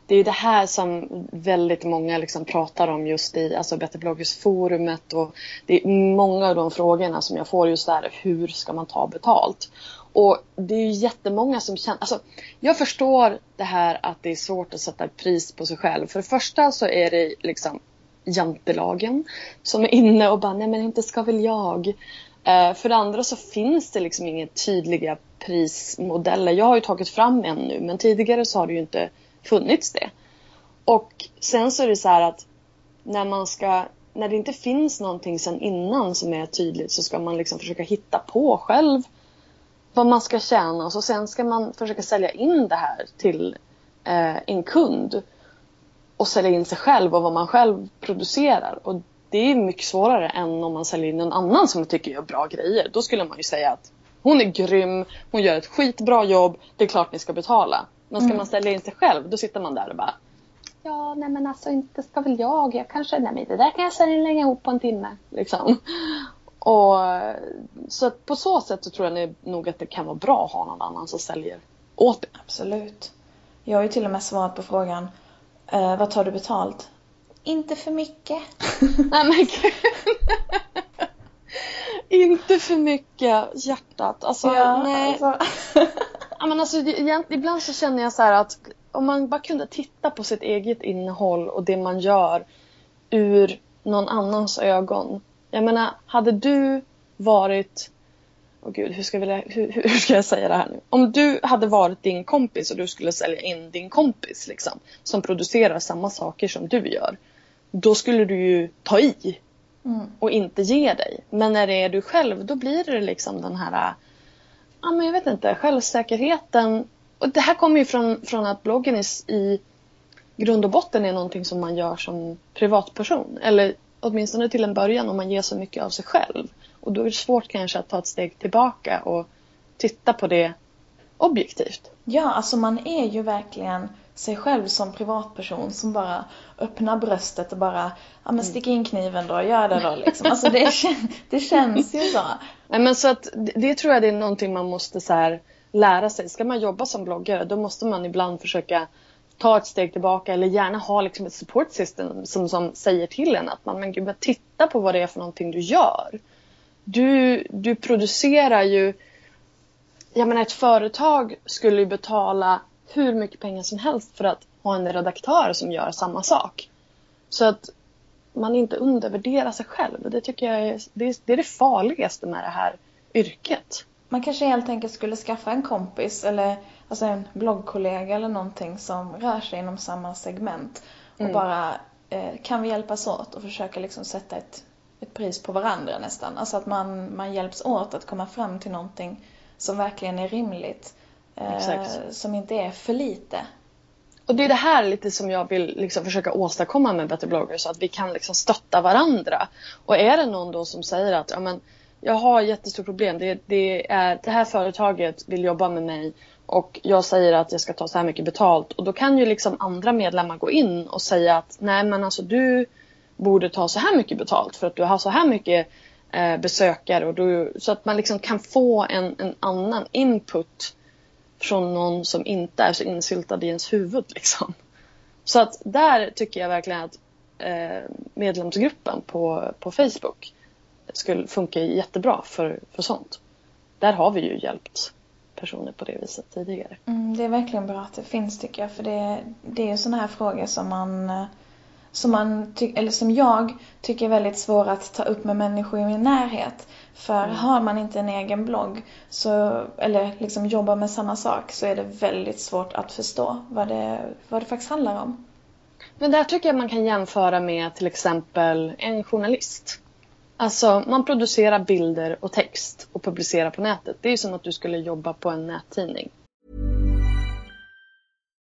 Det är ju det här som väldigt många liksom pratar om just i alltså Betterbloggers-forumet och det är många av de frågorna som jag får just där, hur ska man ta betalt? Och det är ju jättemånga som känner, alltså jag förstår det här att det är svårt att sätta pris på sig själv. För det första så är det liksom jantelagen som är inne och bara, nej men inte ska väl jag. Eh, för det andra så finns det liksom inga tydliga prismodeller. Jag har ju tagit fram en nu men tidigare så har det ju inte funnits det. Och sen så är det så här att när man ska när det inte finns någonting sen innan som är tydligt så ska man liksom försöka hitta på själv vad man ska tjäna och så sen ska man försöka sälja in det här till eh, en kund och sälja in sig själv och vad man själv producerar. Och det är mycket svårare än om man säljer in någon annan som tycker gör bra grejer. Då skulle man ju säga att hon är grym, hon gör ett skitbra jobb, det är klart ni ska betala. Men ska mm. man sälja in sig själv, då sitter man där och bara Ja, nej men alltså inte ska väl jag, jag kanske, nej men det där kan jag sälja ihop på en timme. Liksom. Och, så på så sätt så tror jag nog att det kan vara bra att ha någon annan som säljer åt det. Absolut. Jag har ju till och med svarat på frågan eh, Vad tar du betalt? Inte för mycket. Nej men Inte för mycket hjärtat. Alltså, ja, nej. Alltså. ja, men alltså, ibland så känner jag så att om man bara kunde titta på sitt eget innehåll och det man gör ur någon annans ögon jag menar, hade du varit... Åh oh gud, hur ska, vi, hur, hur ska jag säga det här nu? Om du hade varit din kompis och du skulle sälja in din kompis liksom, som producerar samma saker som du gör. Då skulle du ju ta i mm. och inte ge dig. Men när det är du själv, då blir det liksom den här, ja men jag vet inte, självsäkerheten. Och det här kommer ju från, från att bloggen är, i grund och botten är någonting som man gör som privatperson. Eller åtminstone till en början om man ger så mycket av sig själv. Och då är det svårt kanske att ta ett steg tillbaka och titta på det objektivt. Ja, alltså man är ju verkligen sig själv som privatperson som bara öppnar bröstet och bara, ja men stick in kniven då, gör det då liksom. Alltså det, det känns ju så. Nej men så att det tror jag det är någonting man måste så här lära sig. Ska man jobba som bloggare då måste man ibland försöka ta ett steg tillbaka eller gärna ha liksom ett support system som, som säger till en att man men gud, titta på vad det är för någonting du gör. Du, du producerar ju... Jag menar ett företag skulle ju betala hur mycket pengar som helst för att ha en redaktör som gör samma sak. Så att man inte undervärderar sig själv. Det tycker jag är det, är, det, är det farligaste med det här yrket. Man kanske helt enkelt skulle skaffa en kompis eller alltså en bloggkollega eller någonting som rör sig inom samma segment och mm. bara eh, kan vi hjälpas åt och försöka liksom sätta ett, ett pris på varandra nästan. Alltså att man, man hjälps åt att komma fram till någonting som verkligen är rimligt. Eh, som inte är för lite. Och det är det här lite som jag vill liksom försöka åstadkomma med Better bloggers, så att vi kan liksom stötta varandra. Och är det någon då som säger att ja, men, jag har jättestort problem, det, det, är, det här företaget vill jobba med mig och jag säger att jag ska ta så här mycket betalt och då kan ju liksom andra medlemmar gå in och säga att nej men alltså du borde ta så här mycket betalt för att du har så här mycket eh, besökare och du, så att man liksom kan få en, en annan input från någon som inte är så insyltad i ens huvud. Liksom. Så att där tycker jag verkligen att eh, medlemsgruppen på, på Facebook skulle funka jättebra för, för sånt. Där har vi ju hjälpt personer på det viset tidigare. Mm, det är verkligen bra att det finns tycker jag. För det, det är sådana här frågor som man eh, som, man eller som jag tycker är väldigt svåra att ta upp med människor i min närhet. För mm. har man inte en egen blogg så, eller liksom jobbar med samma sak så är det väldigt svårt att förstå vad det, vad det faktiskt handlar om. Men där tycker jag man kan jämföra med till exempel en journalist. Alltså man producerar bilder och text och publicerar på nätet. Det är som att du skulle jobba på en nättidning.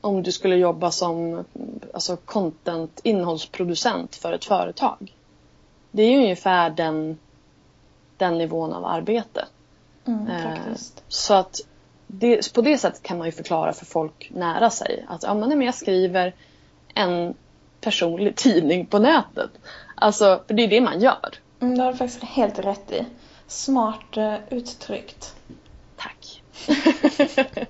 om du skulle jobba som alltså content, innehållsproducent för ett företag. Det är ju ungefär den, den nivån av arbete. Mm, eh, så att det, på det sättet kan man ju förklara för folk nära sig att ja, men jag skriver en personlig tidning på nätet. Alltså, för det är det man gör. Mm, det har du faktiskt helt rätt i. Smart uh, uttryckt. Tack.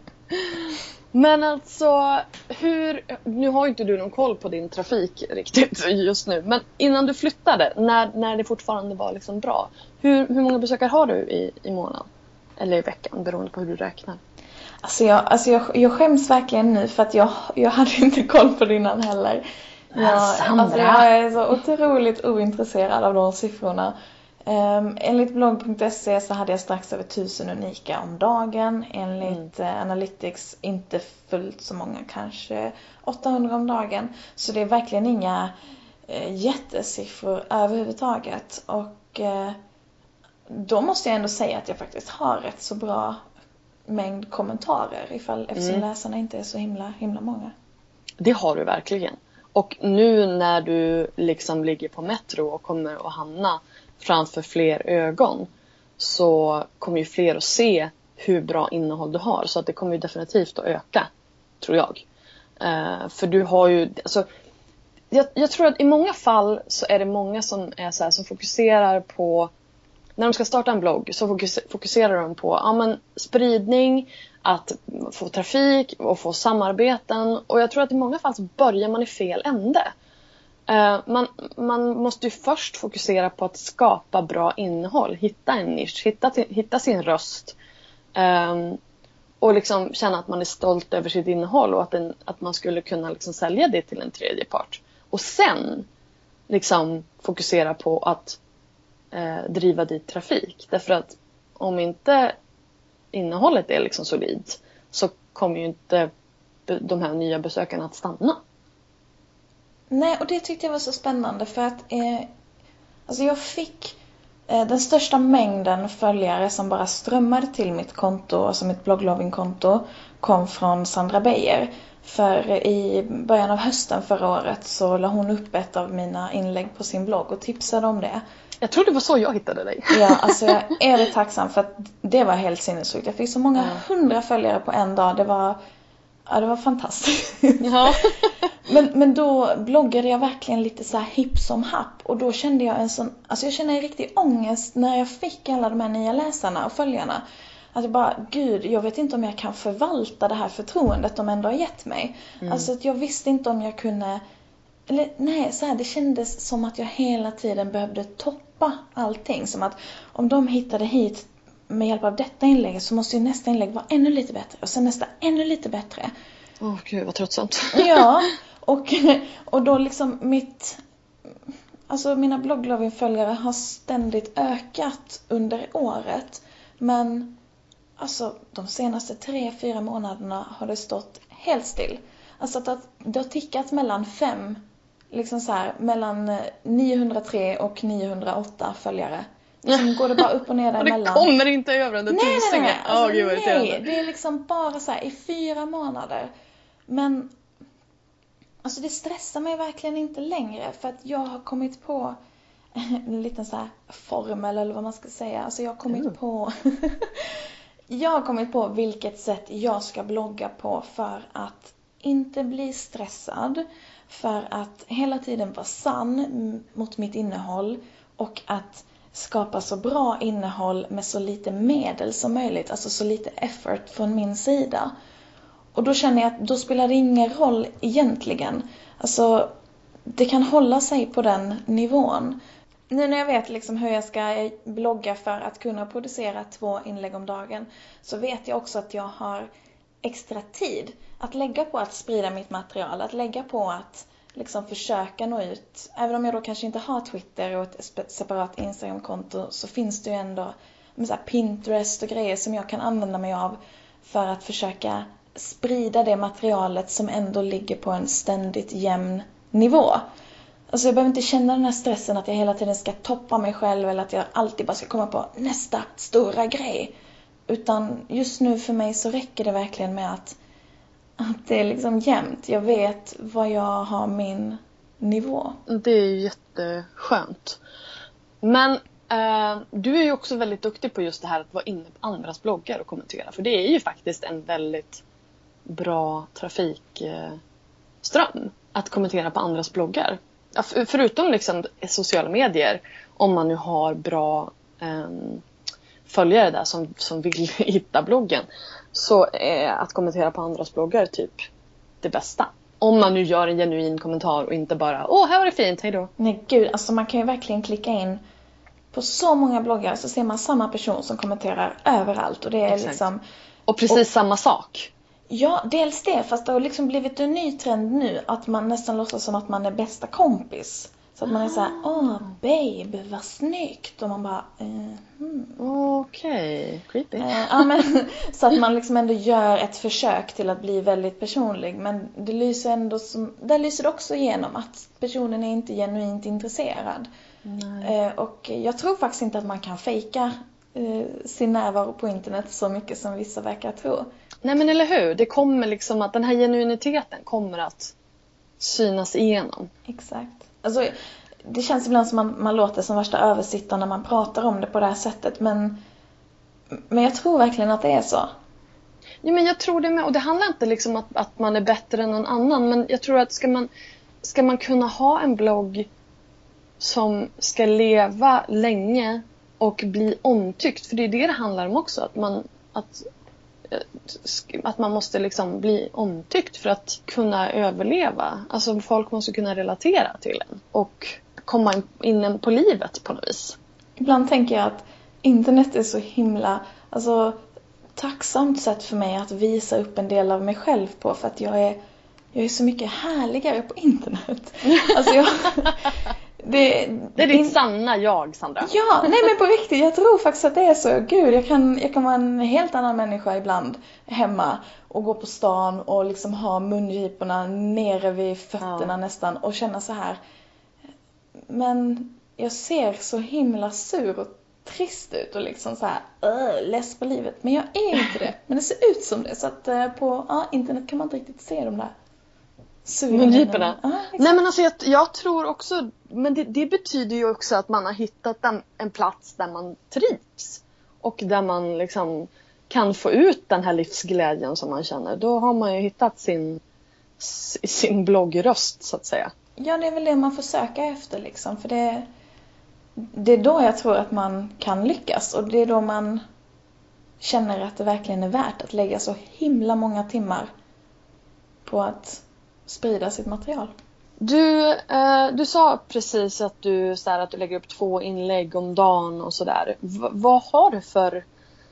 Men alltså, hur, nu har inte du någon koll på din trafik riktigt just nu. Men innan du flyttade, när, när det fortfarande var liksom bra. Hur, hur många besökare har du i, i månaden? Eller i veckan, beroende på hur du räknar. Alltså jag, alltså jag, jag skäms verkligen nu för att jag, jag hade inte koll på det innan heller. Jag, alltså jag är så otroligt ointresserad av de siffrorna. Um, enligt blogg.se så hade jag strax över 1000 unika om dagen. Enligt mm. uh, Analytics inte fullt så många, kanske 800 om dagen. Så det är verkligen inga uh, jättesiffror överhuvudtaget. Och uh, då måste jag ändå säga att jag faktiskt har rätt så bra mängd kommentarer ifall, eftersom Mm. läsarna inte är så himla, himla många. Det har du verkligen. Och nu när du liksom ligger på Metro och kommer att hamna framför fler ögon så kommer ju fler att se hur bra innehåll du har. Så att det kommer ju definitivt att öka, tror jag. Uh, för du har ju, alltså, jag, jag tror att i många fall så är det många som är så här, som fokuserar på när de ska starta en blogg så fokuserar de på ja, men, spridning, att få trafik och få samarbeten. Och jag tror att i många fall så börjar man i fel ände. Eh, man, man måste ju först fokusera på att skapa bra innehåll, hitta en nisch, hitta, hitta sin röst. Um, och liksom känna att man är stolt över sitt innehåll och att, en, att man skulle kunna liksom sälja det till en tredje part. Och sen liksom fokusera på att eh, driva dit trafik. Därför att om inte innehållet är liksom solid så kommer ju inte de här nya besökarna att stanna. Nej, och det tyckte jag var så spännande för att eh, alltså jag fick eh, den största mängden följare som bara strömmade till mitt konto, alltså mitt bloggloving-konto, kom från Sandra Beijer. För i början av hösten förra året så la hon upp ett av mina inlägg på sin blogg och tipsade om det. Jag tror det var så jag hittade dig. Ja, alltså jag är tacksam för att det var helt sinnessjukt. Jag fick så många hundra följare på en dag. Det var, ja, det var fantastiskt. Ja. Men, men då bloggade jag verkligen lite så här hipp som happ och då kände jag en sån, alltså jag kände en riktig ångest när jag fick alla de här nya läsarna och följarna. Att jag bara, gud, jag vet inte om jag kan förvalta det här förtroendet de ändå har gett mig. Mm. Alltså att jag visste inte om jag kunde, eller nej, så här, det kändes som att jag hela tiden behövde toppa allting. Som att om de hittade hit med hjälp av detta inlägg så måste ju nästa inlägg vara ännu lite bättre och sen nästa ännu lite bättre. Åh gud vad tröttsamt. Ja, och, och då liksom mitt... Alltså mina bloggloving-följare har ständigt ökat under året. Men alltså de senaste tre, fyra månaderna har det stått helt still. Alltså att det har tickat mellan fem, liksom så här, mellan eh, 903 och 908 följare. Sen går det bara upp och ner Och det däremellan. kommer inte över den där Nej, nej, tusingen. nej. Alltså, gud vad nej. Det är liksom bara så här i fyra månader. Men alltså det stressar mig verkligen inte längre för att jag har kommit på en liten så här formel eller vad man ska säga. Alltså jag har kommit Mm. på Jag har kommit på vilket sätt jag ska blogga på för att inte bli stressad. För att hela tiden vara sann mot mitt innehåll och att skapa så bra innehåll med så lite medel som möjligt. Alltså så lite effort från min sida. Och då känner jag att då spelar det ingen roll egentligen. Alltså, det kan hålla sig på den nivån. Nu när jag vet liksom hur jag ska blogga för att kunna producera två inlägg om dagen så vet jag också att jag har extra tid att lägga på att sprida mitt material, att lägga på att liksom försöka nå ut. Även om jag då kanske inte har Twitter och ett separat Instagramkonto så finns det ju ändå men så här Pinterest och grejer som jag kan använda mig av för att försöka sprida det materialet som ändå ligger på en ständigt jämn nivå. Alltså jag behöver inte känna den här stressen att jag hela tiden ska toppa mig själv eller att jag alltid bara ska komma på nästa stora grej. Utan just nu för mig så räcker det verkligen med att, att det är liksom jämnt. Jag vet vad jag har min nivå. Det är jätteskönt. Men eh, du är ju också väldigt duktig på just det här att vara inne på andras bloggar och kommentera. För det är ju faktiskt en väldigt bra trafikström. att kommentera på andras bloggar. Ja, förutom liksom sociala medier, om man nu har bra eh, följare där som, som vill hitta bloggen. Så är att kommentera på andras bloggar typ det bästa. Om man nu gör en genuin kommentar och inte bara åh här var det fint, hejdå. Nej gud, alltså man kan ju verkligen klicka in på så många bloggar så ser man samma person som kommenterar överallt och det är Exakt. liksom Och precis samma sak. Ja, dels det. Fast det har liksom blivit en ny trend nu att man nästan låtsas som att man är bästa kompis. Så att man är så här, åh babe, vad snyggt. Och man bara, eh, hmm. Okej, creepy. Eh, ja, men, så att man liksom ändå gör ett försök till att bli väldigt personlig. Men det lyser ändå som, där lyser det också igenom att personen är inte genuint intresserad. Eh, och jag tror faktiskt inte att man kan fejka eh, sin närvaro på internet så mycket som vissa verkar tro. Nej men eller hur, det kommer liksom att den här genuiniteten kommer att synas igenom. Exakt. Alltså, det känns ibland som man, man låter som värsta översittaren när man pratar om det på det här sättet men, men jag tror verkligen att det är så. Ja, men jag tror det med. Och det handlar inte liksom att, att man är bättre än någon annan. Men jag tror att ska man, ska man kunna ha en blogg som ska leva länge och bli omtyckt. För det är det det handlar om också. Att man, att, att man måste liksom bli omtyckt för att kunna överleva. Alltså folk måste kunna relatera till en. Och komma in på livet på något vis. Ibland tänker jag att internet är så himla, alltså tacksamt sätt för mig att visa upp en del av mig själv på för att jag är, jag är så mycket härligare på internet. Alltså jag, det, det är ditt in... sanna jag, Sandra. Ja, nej men på riktigt. Jag tror faktiskt att det är så. Gud, jag kan, jag kan vara en helt annan människa ibland hemma och gå på stan och liksom ha mungiporna nere vid fötterna ja. nästan och känna så här. Men jag ser så himla sur och trist ut och liksom så här uh, less på livet. Men jag är inte det. Men det ser ut som det. Så att uh, på uh, internet kan man inte riktigt se de där mungiporna. Ah, Nej men alltså jag, jag, tror också, men det, det, betyder ju också att man har hittat en, en plats där man trivs. Och där man liksom kan få ut den här livsglädjen som man känner. Då har man ju hittat sin, sin bloggröst så att säga. Ja, det är väl det man får söka efter liksom. För det, det är då jag tror att man kan lyckas och det är då man känner att det verkligen är värt att lägga så himla många timmar på att sprida sitt material. Du, eh, du sa precis att du, så att du lägger upp två inlägg om dagen och sådär. vad har du för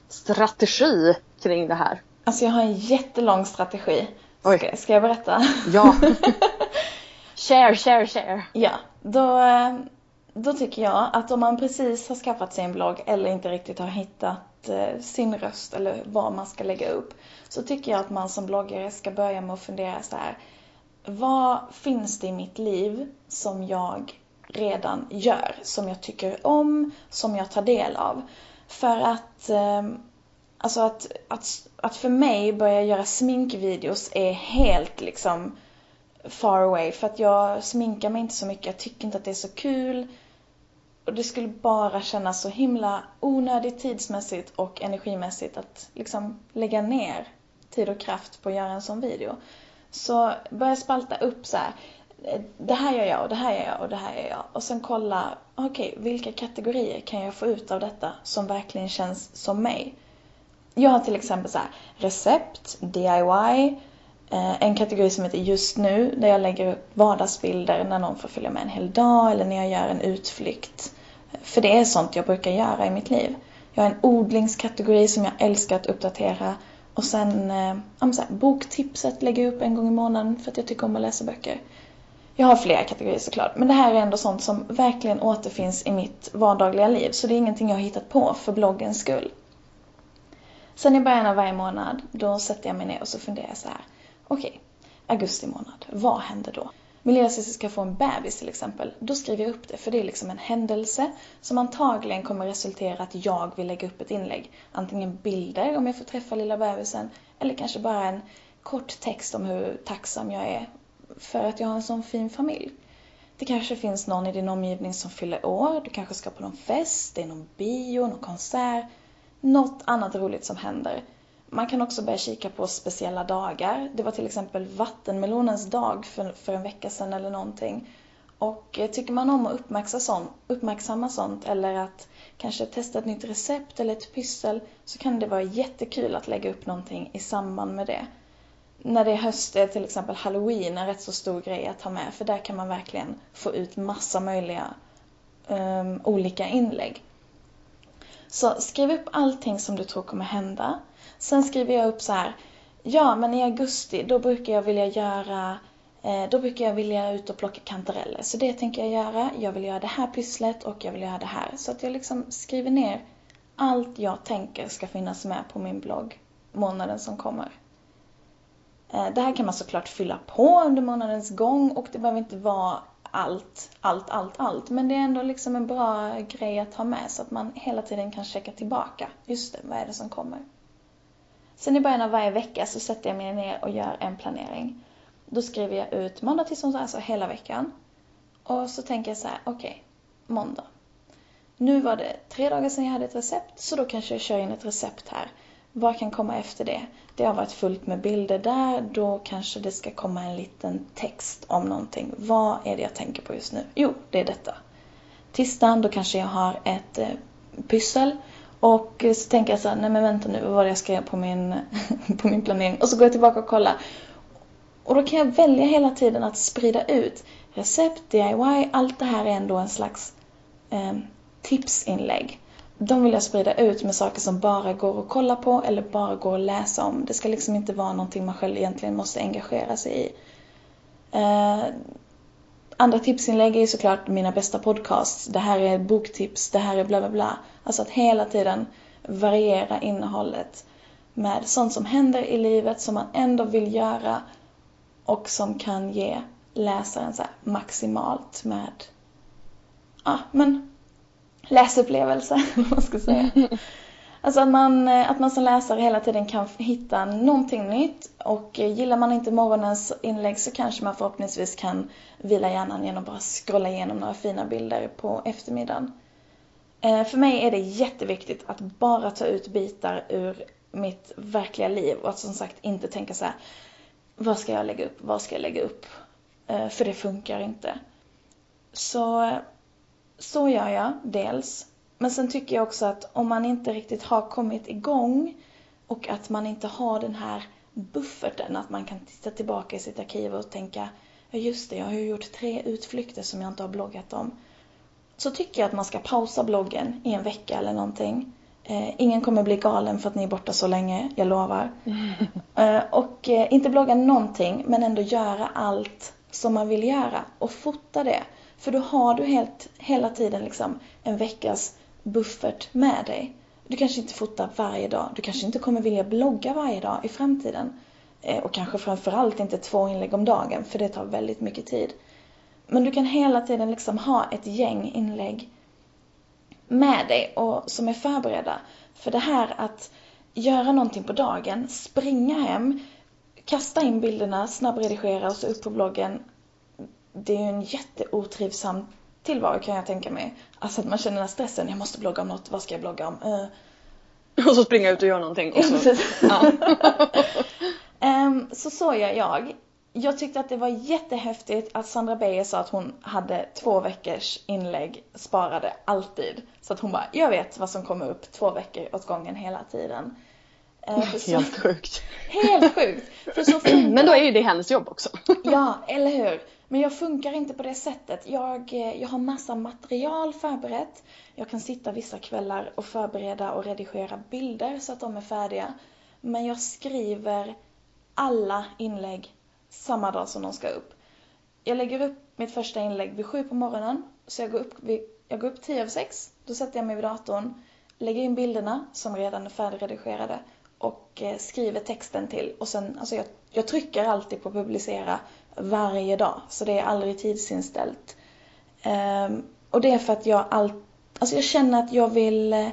strategi kring det här? Alltså jag har en jättelång strategi. Ska, ska jag berätta? Ja. share, share, share. Ja, då, eh, då tycker jag att om man precis har skaffat sig en blogg eller inte riktigt har hittat eh, sin röst eller vad man ska lägga upp så tycker jag att man som bloggare ska börja med att fundera så här vad finns det i mitt liv som jag redan gör, som jag tycker om, som jag tar del av. För att, eh, alltså att, att, att för mig börja göra sminkvideos är helt liksom far away. För att jag sminkar mig inte så mycket, jag tycker inte att det är så kul. Och det skulle bara kännas så himla onödigt tidsmässigt och energimässigt att liksom lägga ner tid och kraft på att göra en sån video. Så börja spalta upp så här. Det här gör jag och det här gör jag och det här gör jag. Och sen kolla, okej, okay, vilka kategorier kan jag få ut av detta som verkligen känns som mig? Jag har till exempel så här, recept, DIY, eh, en kategori som heter just nu där jag lägger upp vardagsbilder när någon får följa med en hel dag eller när jag gör en utflykt. För det är sånt jag brukar göra i mitt liv. Jag har en odlingskategori som jag älskar att uppdatera och sen eh, så här, boktipset lägger jag upp en gång i månaden för att jag tycker om att läsa böcker. Jag har flera kategorier såklart, men det här är ändå sånt som verkligen återfinns i mitt vardagliga liv. Så det är ingenting jag har hittat på för bloggens skull. Sen i början av varje månad, då sätter jag mig ner och så funderar jag så här. Okej, okay, augusti månad, vad händer då? Min lillasyster ska få en bebis till exempel. Då skriver jag upp det för det är liksom en händelse som antagligen kommer resultera att jag vill lägga upp ett inlägg. Antingen bilder om jag får träffa lilla bebisen eller kanske bara en kort text om hur tacksam jag är för att jag har en sån fin familj. Det kanske finns någon i din omgivning som fyller år, du kanske ska på någon fest, det är någon bio, någon konsert, något annat roligt som händer. Man kan också börja kika på speciella dagar. Det var till exempel vattenmelonens dag för, för en vecka sedan eller någonting. Och eh, tycker man om att uppmärksamma sånt, uppmärksamma sånt eller att kanske testa ett nytt recept eller ett pyssel så kan det vara jättekul att lägga upp någonting i samband med det. När det är höst är till exempel halloween en rätt så stor grej att ha med för där kan man verkligen få ut massa möjliga um, olika inlägg. Så skriv upp allting som du tror kommer hända. Sen skriver jag upp så här. Ja, men i augusti då brukar jag vilja göra eh, då brukar jag vilja ut och plocka kantareller. Så det tänker jag göra. Jag vill göra det här pysslet och jag vill göra det här. Så att jag liksom skriver ner allt jag tänker ska finnas med på min blogg månaden som kommer. Eh, det här kan man såklart fylla på under månadens gång och det behöver inte vara allt, allt, allt, allt. Men det är ändå liksom en bra grej att ha med så att man hela tiden kan checka tillbaka. Just det, vad är det som kommer? Sen i början av varje vecka så sätter jag mig ner och gör en planering. Då skriver jag ut måndag till onsdag, alltså hela veckan. Och så tänker jag så här, okej, okay, måndag. Nu var det tre dagar sedan jag hade ett recept, så då kanske jag kör in ett recept här. Vad kan komma efter det? Det har varit fullt med bilder där, då kanske det ska komma en liten text om någonting. Vad är det jag tänker på just nu? Jo, det är detta. Tisdagen, då kanske jag har ett eh, pyssel. Och så tänker jag så här, nej men vänta nu, vad var det jag skrev på min, på min planering? Och så går jag tillbaka och kollar. Och då kan jag välja hela tiden att sprida ut recept, DIY, allt det här är ändå en slags eh, tipsinlägg. De vill jag sprida ut med saker som bara går att kolla på eller bara går att läsa om. Det ska liksom inte vara någonting man själv egentligen måste engagera sig i. Eh, andra tipsinlägg är såklart mina bästa podcasts. Det här är boktips, det här är bla bla bla. Alltså att hela tiden variera innehållet med sånt som händer i livet som man ändå vill göra och som kan ge läsaren så maximalt med, ja men läsupplevelse, man ska säga. Alltså att man, att man som läsare hela tiden kan hitta någonting nytt och gillar man inte morgonens inlägg så kanske man förhoppningsvis kan vila hjärnan genom att bara scrolla igenom några fina bilder på eftermiddagen. Eh, för mig är det jätteviktigt att bara ta ut bitar ur mitt verkliga liv och att som sagt inte tänka så här, vad ska jag lägga upp, vad ska jag lägga upp? Eh, för det funkar inte. Så, så gör jag dels. Men sen tycker jag också att om man inte riktigt har kommit igång och att man inte har den här bufferten, att man kan titta tillbaka i sitt arkiv och tänka ja just det, jag har ju gjort tre utflykter som jag inte har bloggat om. Så tycker jag att man ska pausa bloggen i en vecka eller någonting. Eh, ingen kommer bli galen för att ni är borta så länge, jag lovar. Eh, och eh, inte blogga någonting, men ändå göra allt som man vill göra och fota det. För då har du helt, hela tiden liksom en veckas buffert med dig. Du kanske inte fotar varje dag. Du kanske inte kommer vilja blogga varje dag i framtiden. Eh, och kanske framförallt inte två inlägg om dagen, för det tar väldigt mycket tid. Men du kan hela tiden liksom ha ett gäng inlägg med dig och som är förberedda. För det här att göra någonting på dagen, springa hem, kasta in bilderna, snabbredigera och så upp på bloggen. Det är ju en jätteotrivsam tillvaro kan jag tänka mig. Alltså att man känner den här stressen, jag måste blogga om något, vad ska jag blogga om? Uh. Och så springa ut och göra någonting. Och så, ja. um, så så gör jag. Jag tyckte att det var jättehäftigt att Sandra Beijer sa att hon hade två veckors inlägg sparade alltid. Så att hon bara, jag vet vad som kommer upp två veckor åt gången hela tiden. Uh, helt sjukt. Helt sjukt. För så Men då är ju det hennes jobb också. ja, eller hur. Men jag funkar inte på det sättet. Jag, eh, jag har massa material förberett. Jag kan sitta vissa kvällar och förbereda och redigera bilder så att de är färdiga. Men jag skriver alla inlägg samma dag som de ska upp. Jag lägger upp mitt första inlägg vid sju på morgonen. Så jag går upp, vid, jag går upp tio över sex. Då sätter jag mig vid datorn, lägger in bilderna som redan är färdigredigerade och eh, skriver texten till. Och sen, alltså jag, jag trycker alltid på publicera varje dag. Så det är aldrig tidsinställt. Um, och det är för att jag allt, alltså jag känner att jag vill eh,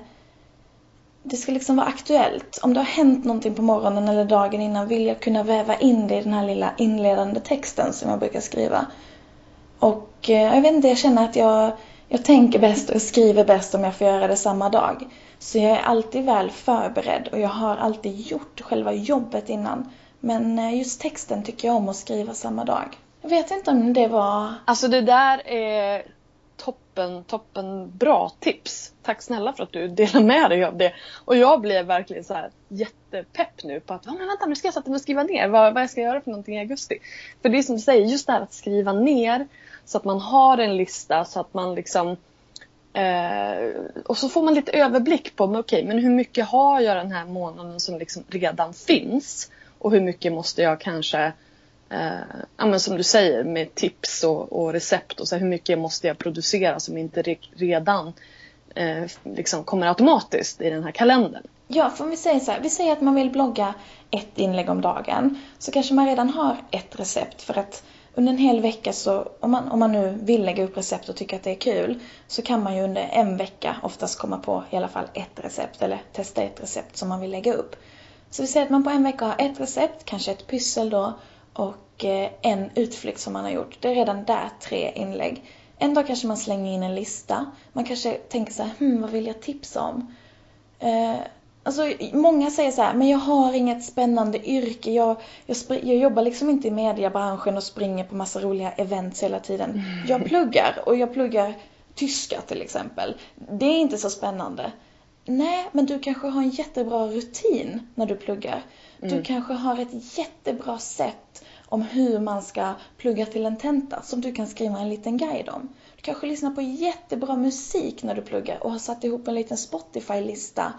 det ska liksom vara aktuellt. Om det har hänt någonting på morgonen eller dagen innan vill jag kunna väva in det i den här lilla inledande texten som jag brukar skriva. Och eh, jag vet inte, jag känner att jag, jag tänker bäst och skriver bäst om jag får göra det samma dag. Så jag är alltid väl förberedd och jag har alltid gjort själva jobbet innan. Men eh, just texten tycker jag om att skriva samma dag. Jag vet inte om det var... Alltså det där är toppen, toppen bra tips. Tack snälla för att du delar med dig av det. Och jag blev verkligen så här jättepepp nu på att, men vänta nu ska jag sätta mig och skriva ner vad, vad jag ska göra för någonting i augusti. För det är som du säger, just det här att skriva ner så att man har en lista så att man liksom Eh, och så får man lite överblick på, okej, okay, men hur mycket har jag den här månaden som liksom redan finns? Och hur mycket måste jag kanske, eh, ja, men som du säger med tips och, och recept och så här, hur mycket måste jag producera som inte re redan eh, liksom kommer automatiskt i den här kalendern. Ja, för om vi säger så här, vi säger att man vill blogga ett inlägg om dagen. Så kanske man redan har ett recept för att under en hel vecka så, om man, om man nu vill lägga upp recept och tycker att det är kul, så kan man ju under en vecka oftast komma på i alla fall ett recept eller testa ett recept som man vill lägga upp. Så vi säger att man på en vecka har ett recept, kanske ett pyssel då och eh, en utflykt som man har gjort. Det är redan där tre inlägg. En dag kanske man slänger in en lista. Man kanske tänker så här, hmm, vad vill jag tipsa om? Eh, alltså, många säger så här, men jag har inget spännande yrke. Jag, jag, jag jobbar liksom inte i mediebranschen och springer på massa roliga events hela tiden. Jag pluggar och jag pluggar tyska till exempel. Det är inte så spännande. Nej, men du kanske har en jättebra rutin när du pluggar. Du Mm. kanske har ett jättebra sätt om hur man ska plugga till en tenta som du kan skriva en liten guide om. Du kanske lyssnar på jättebra musik när du pluggar och har satt ihop en liten Spotify-lista.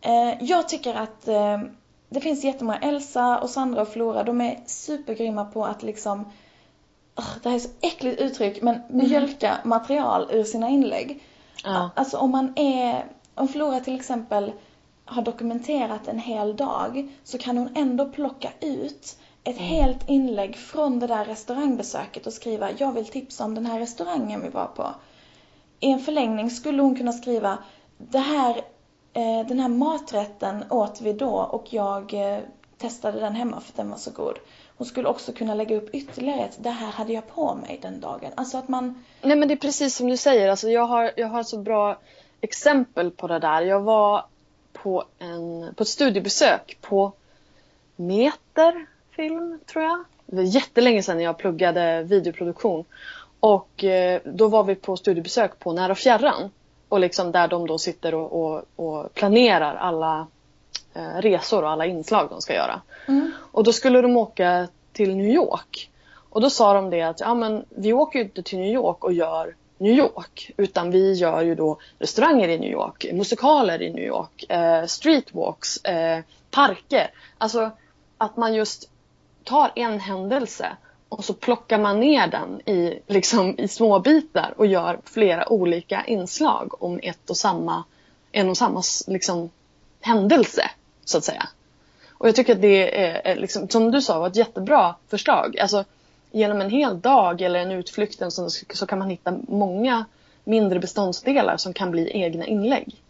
Eh, jag tycker att eh, det finns jättemånga, Elsa och Sandra och Flora, de är supergrymma på att liksom, Ugh, det här är så äckligt uttryck, men mjölka material ur sina inlägg. Ja. Alltså om man är, om Flora till exempel har dokumenterat en hel dag så kan hon ändå plocka ut ett helt inlägg från det där restaurangbesöket och skriva jag vill tipsa om den här restaurangen vi var på. I en förlängning skulle hon kunna skriva det här, eh, den här maträtten åt vi då och jag eh, testade den hemma för den var så god. Hon skulle också kunna lägga upp ytterligare ett, det här hade jag på mig den dagen. Alltså att man, Nej men det är precis som du säger. Alltså, jag, har, jag har så bra exempel på det där. Jag var på, en, på ett studiebesök på Meter film, tror jag. Det var jättelänge sedan jag pluggade videoproduktion. Och eh, då var vi på studiebesök på Nära och Fjärran. Och liksom där de då sitter och, och, och planerar alla eh, resor och alla inslag de ska göra. Och då skulle de åka till New York. Och då sa de det att ja, men vi åker ju inte till New York och gör New York. Utan vi gör ju då restauranger i New York, musikaler i New York, eh, streetwalks, eh, parker. Alltså att man just tar en händelse och så plockar man ner den i, liksom, i små bitar och gör flera olika inslag om ett och samma, en och samma liksom, händelse, så att säga. Och jag tycker att det är, är liksom, som du sa, var ett jättebra förslag. Alltså, genom en hel dag eller en utflykt så, så kan man hitta många mindre beståndsdelar som kan bli egna inlägg.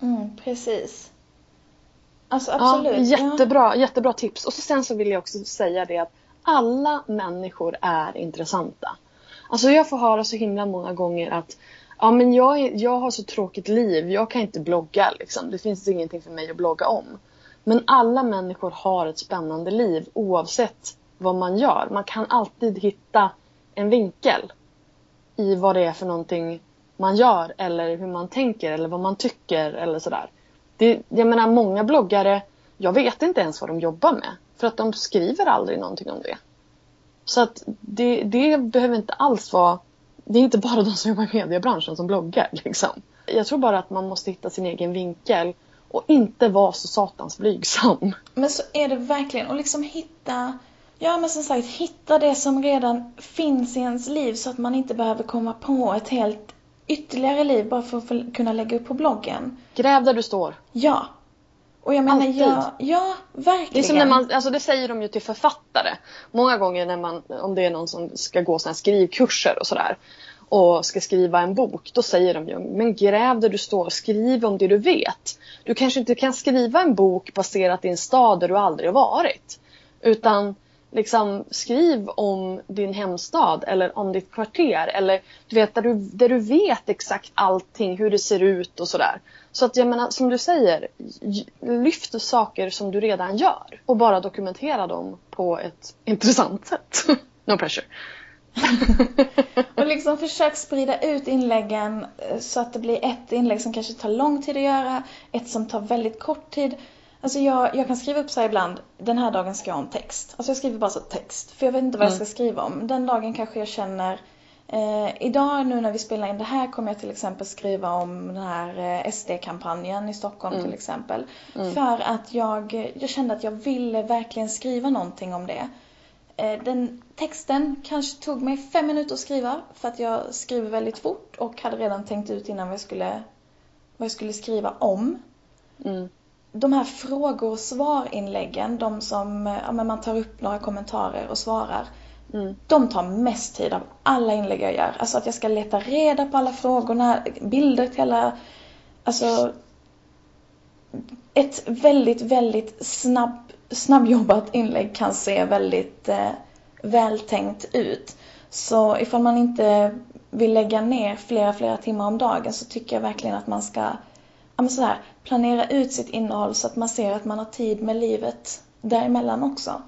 mm, precis. Alltså Ja, absolut. jättebra, jättebra tips. Och så sen så vill jag också säga det att alla människor är intressanta. Alltså jag får höra så himla många gånger att ja, men jag, är, jag har så tråkigt liv, jag kan inte blogga. Liksom. Det finns ingenting för mig att blogga om. Men alla människor har ett spännande liv oavsett vad man gör. Man kan alltid hitta en vinkel i vad det är för någonting man gör eller hur man tänker eller vad man tycker eller sådär. Det, jag menar många bloggare, jag vet inte ens vad de jobbar med. För att de skriver aldrig någonting om det. Så att det, det behöver inte alls vara, det är inte bara de som jobbar i mediebranschen som bloggar liksom. Jag tror bara att man måste hitta sin egen vinkel och inte vara så satans blygsam. Men så är det verkligen. Och liksom hitta, ja men som sagt, hitta det som redan finns i ens liv så att man inte behöver komma på ett helt ytterligare liv bara för att kunna lägga upp på bloggen. Gräv där du står. Ja. Och jag menar, Alltid. ja, ja, verkligen. Det är som när man, alltså det säger de ju till författare. Många gånger när man, om det är någon som ska gå såna skrivkurser och sådär. Och ska skriva en bok. Då säger de ju, men gräv där du står, skriv om det du vet. Du kanske inte kan skriva en bok baserat i en stad där du aldrig har varit. Utan liksom skriv om din hemstad eller om ditt kvarter. Eller du vet, där, du, där du vet exakt allting, hur det ser ut och sådär. Så att jag menar, som du säger, lyft saker som du redan gör och bara dokumentera dem på ett intressant sätt. no pressure. Och liksom försök sprida ut inläggen eh, så att det blir ett inlägg som kanske tar lång tid att göra, ett som tar väldigt kort tid. Alltså jag, jag kan skriva upp så ibland, den här dagen ska jag ha en text. Alltså jag skriver bara så text, för jag vet inte vad jag ska skriva om. Den dagen kanske jag känner, eh, idag nu när vi spelar in det här kommer jag till exempel skriva om den här eh, SD-kampanjen i Stockholm till exempel. För att jag, jag kände att jag ville verkligen skriva någonting om det. Eh, Den texten kanske tog mig fem minuter att skriva för att jag skriver väldigt fort och hade redan tänkt ut innan vad jag skulle, vad jag skulle skriva om. Mm. De här frågor och svar-inläggen, de som ja, man tar upp några kommentarer och svarar. Mm. De tar mest tid av alla inlägg jag gör. Alltså att jag ska leta reda på alla frågorna, bilder till alla... Alltså... Ett väldigt, väldigt snabb, snabbjobbat inlägg kan se väldigt eh, vältänkt ut. Så ifall man inte vill lägga ner flera, flera timmar om dagen så tycker jag verkligen att man ska men så här, planera ut sitt innehåll så att man ser att man har tid med livet däremellan också.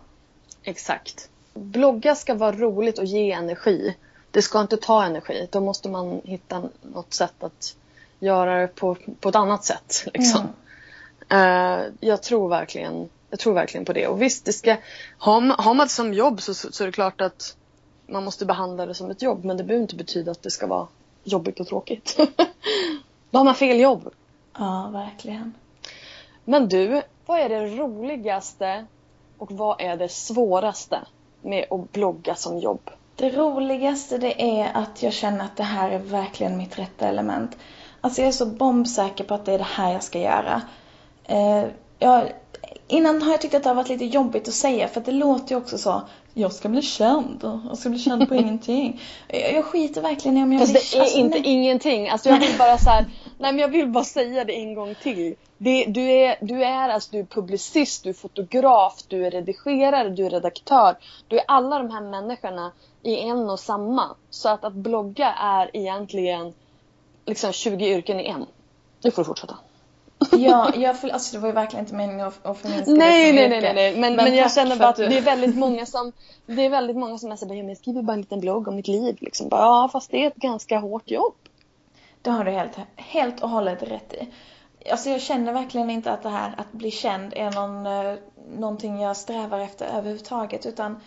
Exakt. Blogga ska vara roligt och ge energi. Det ska inte ta energi. Då måste man hitta något sätt att göra det på, på ett annat sätt. Liksom. Uh, jag, tror verkligen, jag tror verkligen på det. Och visst, det ska, har, man, har man det som jobb så, så är det klart att man måste behandla det som ett jobb. Men det behöver inte betyda att det ska vara jobbigt och tråkigt. Då har man fel jobb. Ja, verkligen. Men du, vad är det roligaste och vad är det svåraste med att blogga som jobb? Det roligaste det är att jag känner att det här är verkligen mitt rätta element. Alltså jag är så bombsäker på att det är det här jag ska göra. Eh, jag, innan har jag tyckt att det har varit lite jobbigt att säga för att det låter ju också så. Jag ska bli känd jag ska bli känd på ingenting. Jag, jag skiter verkligen i om jag Fast blir det är inte nej. ingenting. Alltså jag vill bara så här, nej men jag vill bara säga det en gång till. Det, du, är, du är alltså du är publicist, du är fotograf, du är redigerare, du är redaktör. Du är alla de här människorna i en och samma. Så att, att blogga är egentligen liksom 20 yrken i en. Nu får du fortsätta. Ja, jag, för, alltså det var ju verkligen inte meningen att, att förminska Nej, det nej, nej, nej, nej. Men, men, jag tack känner bara att du- det är väldigt många som Det är väldigt många som är såhär, jag skriver bara en liten blogg om mitt liv liksom. Bara, Ja fast det är ett ganska hårt jobb. Det har du helt, helt och hållet rätt i. Alltså jag känner verkligen inte att det här att bli känd är någon, eh, någonting jag strävar efter överhuvudtaget utan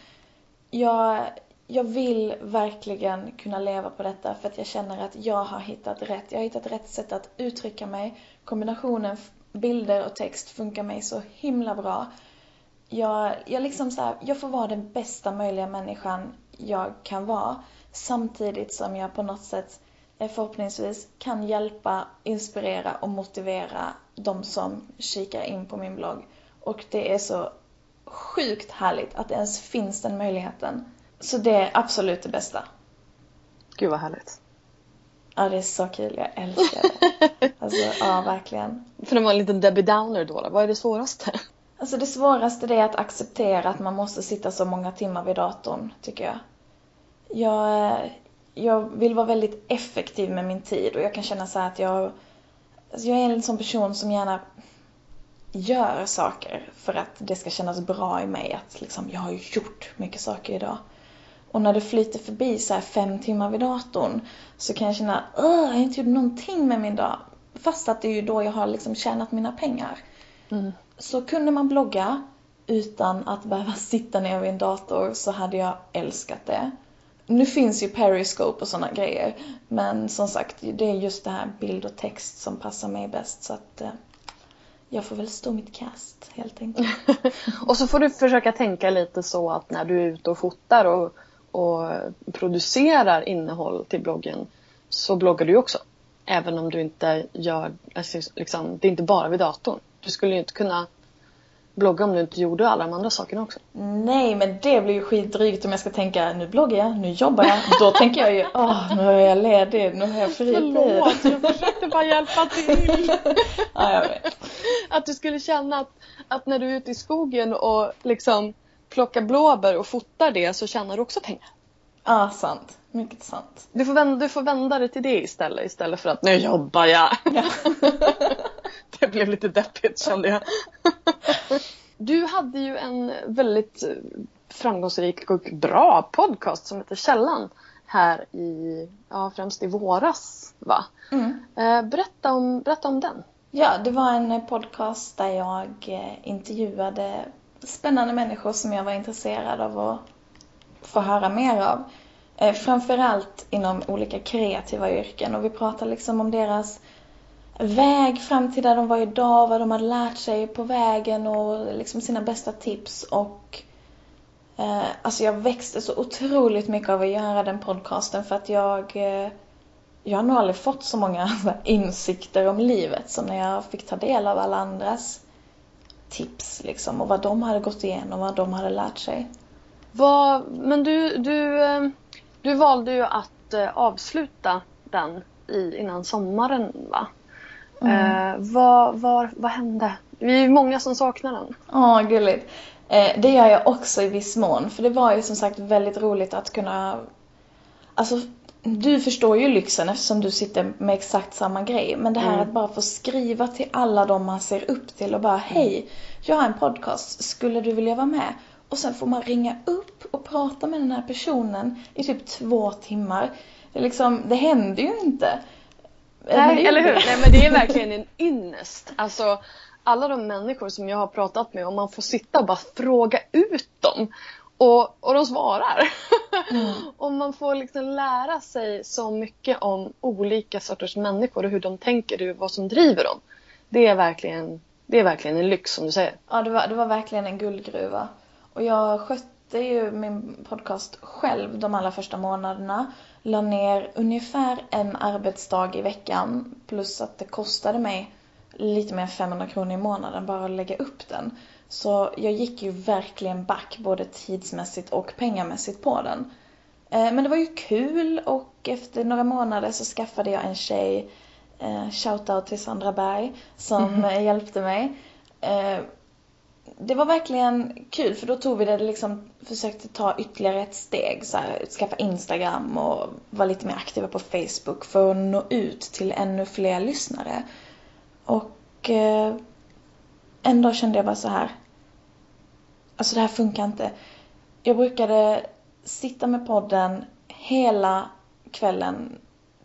jag, jag vill verkligen kunna leva på detta för att jag känner att jag har hittat rätt. Jag har hittat rätt sätt att uttrycka mig. Kombinationen bilder och text funkar mig så himla bra. Jag, jag liksom så här, jag får vara den bästa möjliga människan jag kan vara samtidigt som jag på något sätt förhoppningsvis kan hjälpa, inspirera och motivera de som kikar in på min blogg. Och det är så sjukt härligt att det ens finns den möjligheten. Så det är absolut det bästa. Gud vad härligt. Ja, det är så kul. Jag älskar det. Alltså, ja, verkligen. För att vara en liten Debbie Downer då, då. Vad är det svåraste? Alltså det svåraste är att acceptera att man måste sitta så många timmar vid datorn, tycker jag. Jag, eh, jag vill vara väldigt effektiv med min tid och jag kan känna så här att jag, alltså jag är en sån person som gärna gör saker för att det ska kännas bra i mig att liksom, jag har ju gjort mycket saker idag. Och när det flyter förbi så här fem timmar vid datorn så kan jag känna, Åh, jag har inte gjort någonting med min dag. Fast att det är ju då jag har liksom tjänat mina pengar. Så kunde man blogga utan att behöva sitta ner vid en dator så hade jag älskat det. Nu finns ju Periscope och sådana grejer. Men som sagt, det är just det här bild och text som passar mig bäst. Så att eh, jag får väl stå mitt kast helt enkelt. Och så får du försöka tänka lite så att när du är ute och fotar och, och producerar innehåll till bloggen så bloggar du ju också. Även om du inte gör, alltså, liksom, det är inte bara vid datorn. Du skulle ju inte kunna blogga om du inte gjorde alla de andra sakerna också. Nej, men det blir ju skitdrygt om jag ska tänka nu bloggar jag, nu jobbar jag. Då tänker jag ju, åh, nu är jag ledig, nu har jag fri tid. jag försökte bara hjälpa till. Ja, jag vet. Att du skulle känna att, att när du är ute i skogen och liksom plockar blåbär och fotar det så tjänar du också pengar. Ja, sant. Mycket sant. Du får, vända, du får vända det till det istället istället för att nu jobbar jag. det blev lite deppigt kände jag. Du hade ju en väldigt framgångsrik och bra podcast som heter Källan här i, ja främst i våras va? Mm. Eh, berätta, om, berätta om den. Ja, det var en podcast där jag eh, intervjuade spännande människor som jag var intresserad av att få höra mer av. Eh, Framförallt inom olika kreativa yrken och vi pratar liksom om deras väg fram till där de var idag, vad de hade lärt sig på vägen och liksom sina bästa tips och eh, alltså jag växte så otroligt mycket av att göra den podcasten för att jag eh, jag har nog aldrig fått så många insikter om livet som när jag fick ta del av alla andras tips liksom och vad de hade gått igenom och vad de hade lärt sig. Vad, men du, du, eh, du valde ju att eh, avsluta den i, innan sommaren va? Mm. Eh, vad, vad, vad hände? Vi är många som saknar den. Ja, gulligt. Eh, det gör jag också i viss mån. För det var ju som sagt väldigt roligt att kunna... Alltså, du förstår ju lyxen eftersom du sitter med exakt samma grej. Men det här mm. att bara få skriva till alla de man ser upp till och bara hej, jag har en podcast, skulle du vilja vara med? Och sen får man ringa upp och prata med den här personen i typ två timmar. Det, liksom, det händer ju inte. Nej, eller hur? Nej, men det är verkligen en ynnest. Alltså, alla de människor som jag har pratat med och man får sitta och bara fråga ut dem. Och, och de svarar. Mm. och man får liksom lära sig så mycket om olika sorters människor och hur de tänker och vad som driver dem. Det är verkligen, det är verkligen en lyx som du säger. Ja, det var, det var verkligen en guldgruva. Och jag skötte ju min podcast själv de allra första månaderna. La ner ungefär en arbetsdag i veckan plus att det kostade mig lite mer än 500 kronor i månaden bara att lägga upp den. Så jag gick ju verkligen back både tidsmässigt och pengamässigt på den. Eh, men det var ju kul och efter några månader så skaffade jag en tjej, eh, shoutout till Sandra Berg, som hjälpte mig. Det var verkligen kul för då tog vi det liksom, försökte ta ytterligare ett steg. Så här, skaffa Instagram och vara lite mer aktiva på Facebook för att nå ut till ännu fler lyssnare. Och eh, en dag kände jag bara så här. Alltså det här funkar inte. Jag brukade sitta med podden hela kvällen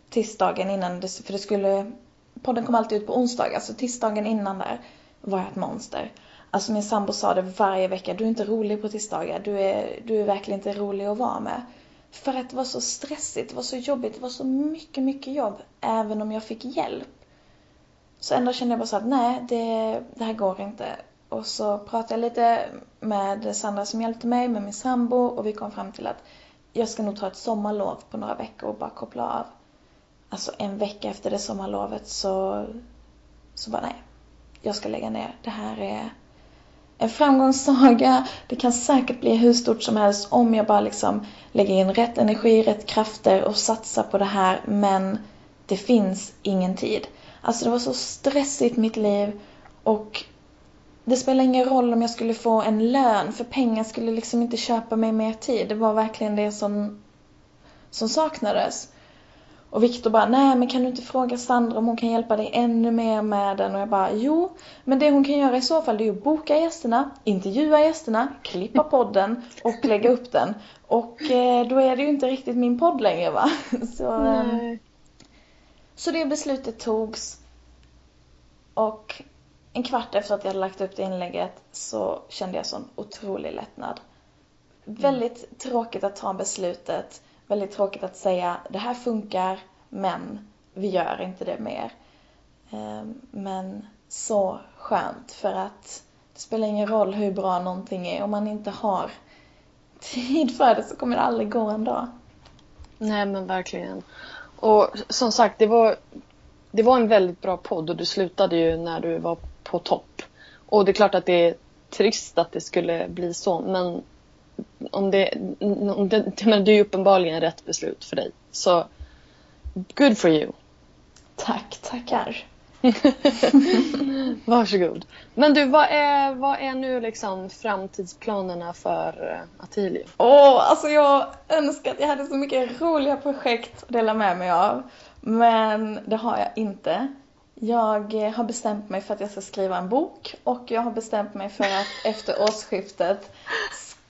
tisdagen innan, det, för det skulle, podden kom alltid ut på onsdagar, så tisdagen innan där var jag ett monster. Alltså min sambo sa det varje vecka, du är inte rolig på tisdagar, du är, du är verkligen inte rolig att vara med. För att det var så stressigt, det var så jobbigt, det var så mycket, mycket jobb, även om jag fick hjälp. Så ändå kände jag bara så att nej, det, det här går inte. Och så pratade jag lite med Sandra som hjälpte mig, med min sambo och vi kom fram till att jag ska nog ta ett sommarlov på några veckor och bara koppla av. Alltså en vecka efter det sommarlovet så, så bara nej, jag ska lägga ner. Det här är en framgångssaga. Det kan säkert bli hur stort som helst om jag bara liksom lägger in rätt energi, rätt krafter och satsar på det här. Men det finns ingen tid. Alltså det var så stressigt mitt liv och det spelar ingen roll om jag skulle få en lön för pengar skulle liksom inte köpa mig mer tid. Det var verkligen det som, som saknades. Och Viktor bara, nej men kan du inte fråga Sandra om hon kan hjälpa dig ännu mer med den? Och jag bara, jo, men det hon kan göra i så fall det är att boka gästerna, intervjua gästerna, klippa podden och lägga upp den. Och eh, då är det ju inte riktigt min podd längre va? Så, eh, så det beslutet togs. Och en kvart efter att jag hade lagt upp det inlägget så kände jag sån otrolig lättnad. Mm. Väldigt tråkigt att ta beslutet väldigt tråkigt att säga det här funkar men vi gör inte det mer. Ehm, men så skönt för att det spelar ingen roll hur bra någonting är. Om man inte har tid för det så kommer det aldrig gå en dag. Nej men verkligen. Och som sagt, det var, det var en väldigt bra podd och du slutade ju när du var på topp. Och det är klart att det är trist att det skulle bli så men om det, om det, men det är ju uppenbarligen rätt beslut för dig. Så good for you. Tack, tackar. Varsågod. Men du, vad är, vad är nu liksom framtidsplanerna för uh, Attilio? Åh, oh, alltså jag önskar att jag hade så mycket roliga projekt att dela med mig av. Men det har jag inte. Jag har bestämt mig för att jag ska skriva en bok och jag har bestämt mig för att efter årsskiftet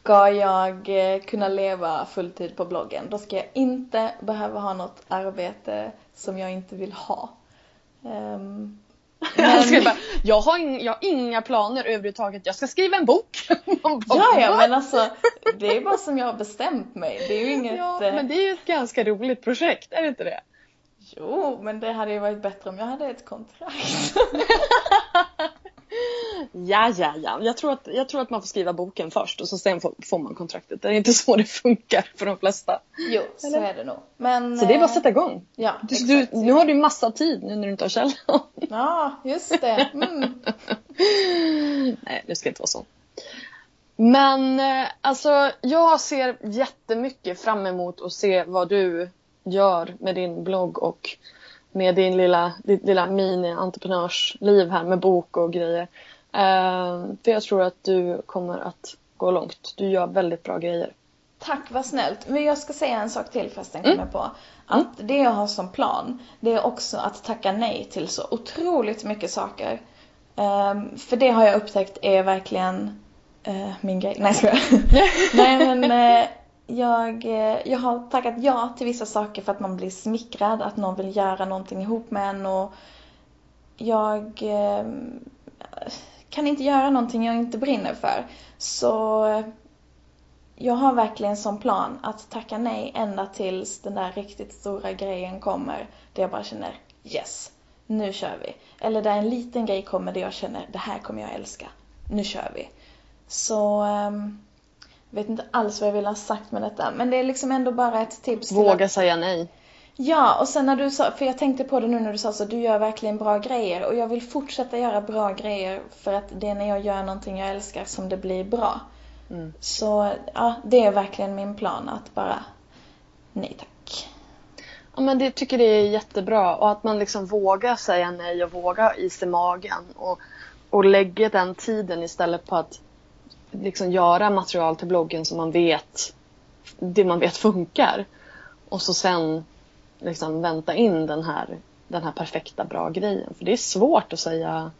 ska jag eh, kunna leva fulltid på bloggen. Då ska jag inte behöva ha något arbete som jag inte vill ha. Um, men... jag, bara, jag, har in, jag har inga planer överhuvudtaget. Jag ska skriva en bok. ja, ja, men alltså det är bara som jag har bestämt mig. Det är ju inget... Ja, men det är ju ett ganska roligt projekt, är det inte det? Jo, men det hade ju varit bättre om jag hade ett kontrakt. Ja, ja, ja. Jag tror, att, jag tror att man får skriva boken först och så sen får, får man kontraktet. Det är inte så det funkar för de flesta. Jo, Eller? så är det nog. Men, så det är bara att sätta igång. Ja, du, du, nu har du massa tid nu när du inte har källan. Ja, just det. Mm. Nej, det ska inte vara så. Men eh, alltså, jag ser jättemycket fram emot att se vad du gör med din blogg och med din lilla, ditt lilla mini-entreprenörsliv här med bok och grejer. Uh, för jag tror att du kommer att gå långt. Du gör väldigt bra grejer. Tack, vad snällt. Men jag ska säga en sak till förresten, mm. kommer på. Att mm. det jag har som plan, det är också att tacka nej till så otroligt mycket saker. Um, för det har jag upptäckt är verkligen uh, min grej. Nej, jag Nej, men uh, jag, eh, jag har tackat ja till vissa saker för att man blir smickrad, att någon vill göra någonting ihop med en och jag eh, kan inte göra någonting jag inte brinner för. Så eh, jag har verkligen som plan att tacka nej ända tills den där riktigt stora grejen kommer. Där jag bara känner yes, nu kör vi. Eller där en liten grej kommer där jag känner det här kommer jag älska. Nu kör vi. Så um, vet inte alls vad jag vill ha sagt med detta. Men det är liksom ändå bara ett tips. Våga att... säga nej. Ja, och sen när du sa, för jag tänkte på det nu när du sa så, du gör verkligen bra grejer och jag vill fortsätta göra bra grejer för att det är när jag gör någonting jag älskar som det blir bra. Mm. Så ja, det är verkligen min plan att bara nej tack. Ja men det tycker det är jättebra och att man liksom vågar säga nej och vågar is i magen och, och lägger den tiden istället på att liksom göra material till bloggen som man vet det man vet funkar. Och så sen liksom vänta in den här, den här perfekta bra grejen. För det är svårt att säga,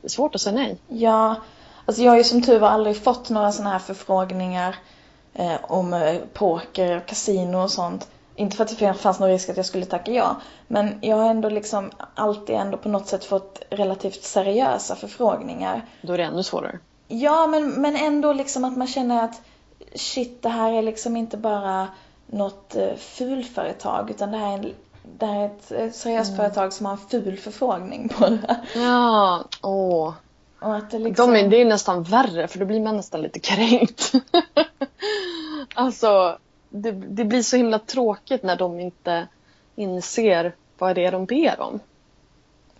det är svårt att säga nej. Ja, alltså jag har ju som tur var aldrig fått några sådana här förfrågningar eh, om eh, poker, kasino och sånt. Inte för att det fanns någon risk att jag skulle tacka ja. Men jag har ändå liksom alltid ändå på något sätt fått relativt seriösa förfrågningar. Då är det ännu svårare. Ja, men, men ändå liksom att man känner att shit, det här är liksom inte bara något eh, fulföretag utan det här är, en, det här är ett seriöst mm. företag som har en ful förfrågning på det. Ja, åh. Och att det, liksom... De är, det är nästan värre för då blir man nästan lite kränkt. alltså, det, det blir så himla tråkigt när de inte inser vad det är de ber om.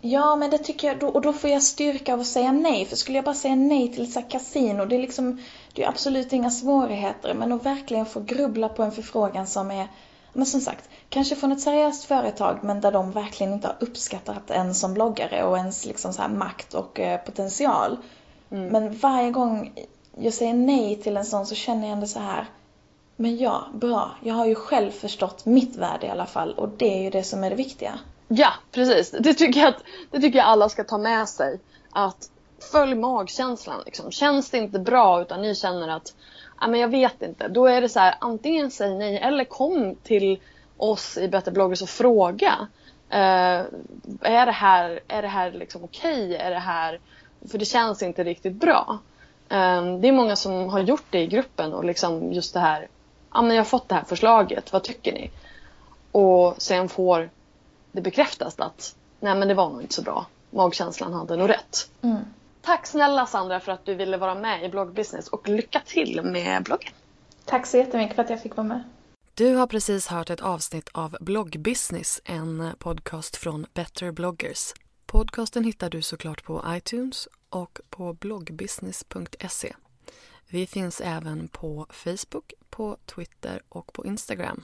Ja, men det tycker jag, då, och då får jag styrka av att säga nej. För skulle jag bara säga nej till så kasino, det är liksom, det är absolut inga svårigheter. Men att verkligen få grubbla på en förfrågan som är, men som sagt, kanske från ett seriöst företag men där de verkligen inte har uppskattat en som bloggare och ens liksom så makt och eh, potential. Mm. Men varje gång jag säger nej till en sån så känner jag ändå så här, men ja, bra, jag har ju själv förstått mitt värde i alla fall och det är ju det som är det viktiga. Ja, precis. Det tycker jag, att, det tycker jag alla ska ta med sig. Att följ magkänslan. Liksom. Känns det inte bra utan ni känner att ja, men jag vet inte. Då är det så här, antingen säg nej eller kom till oss i Better bloggers och fråga. Uh, är det här, är det här liksom okej? Okay? Är det här... För det känns inte riktigt bra. Um, det är många som har gjort det i gruppen och liksom just det här. Ja men jag har fått det här förslaget. Vad tycker ni? Och sen får det bekräftas att nej men det var nog inte så bra. Magkänslan hade nog rätt. Mm. Tack snälla Sandra för att du ville vara med i bloggbusiness och lycka till med bloggen. Tack så jättemycket för att jag fick vara med. Du har precis hört ett avsnitt av Bloggbusiness, en podcast från Better bloggers. Podcasten hittar du såklart på iTunes och på bloggbusiness.se. Vi finns även på Facebook, på Twitter och på Instagram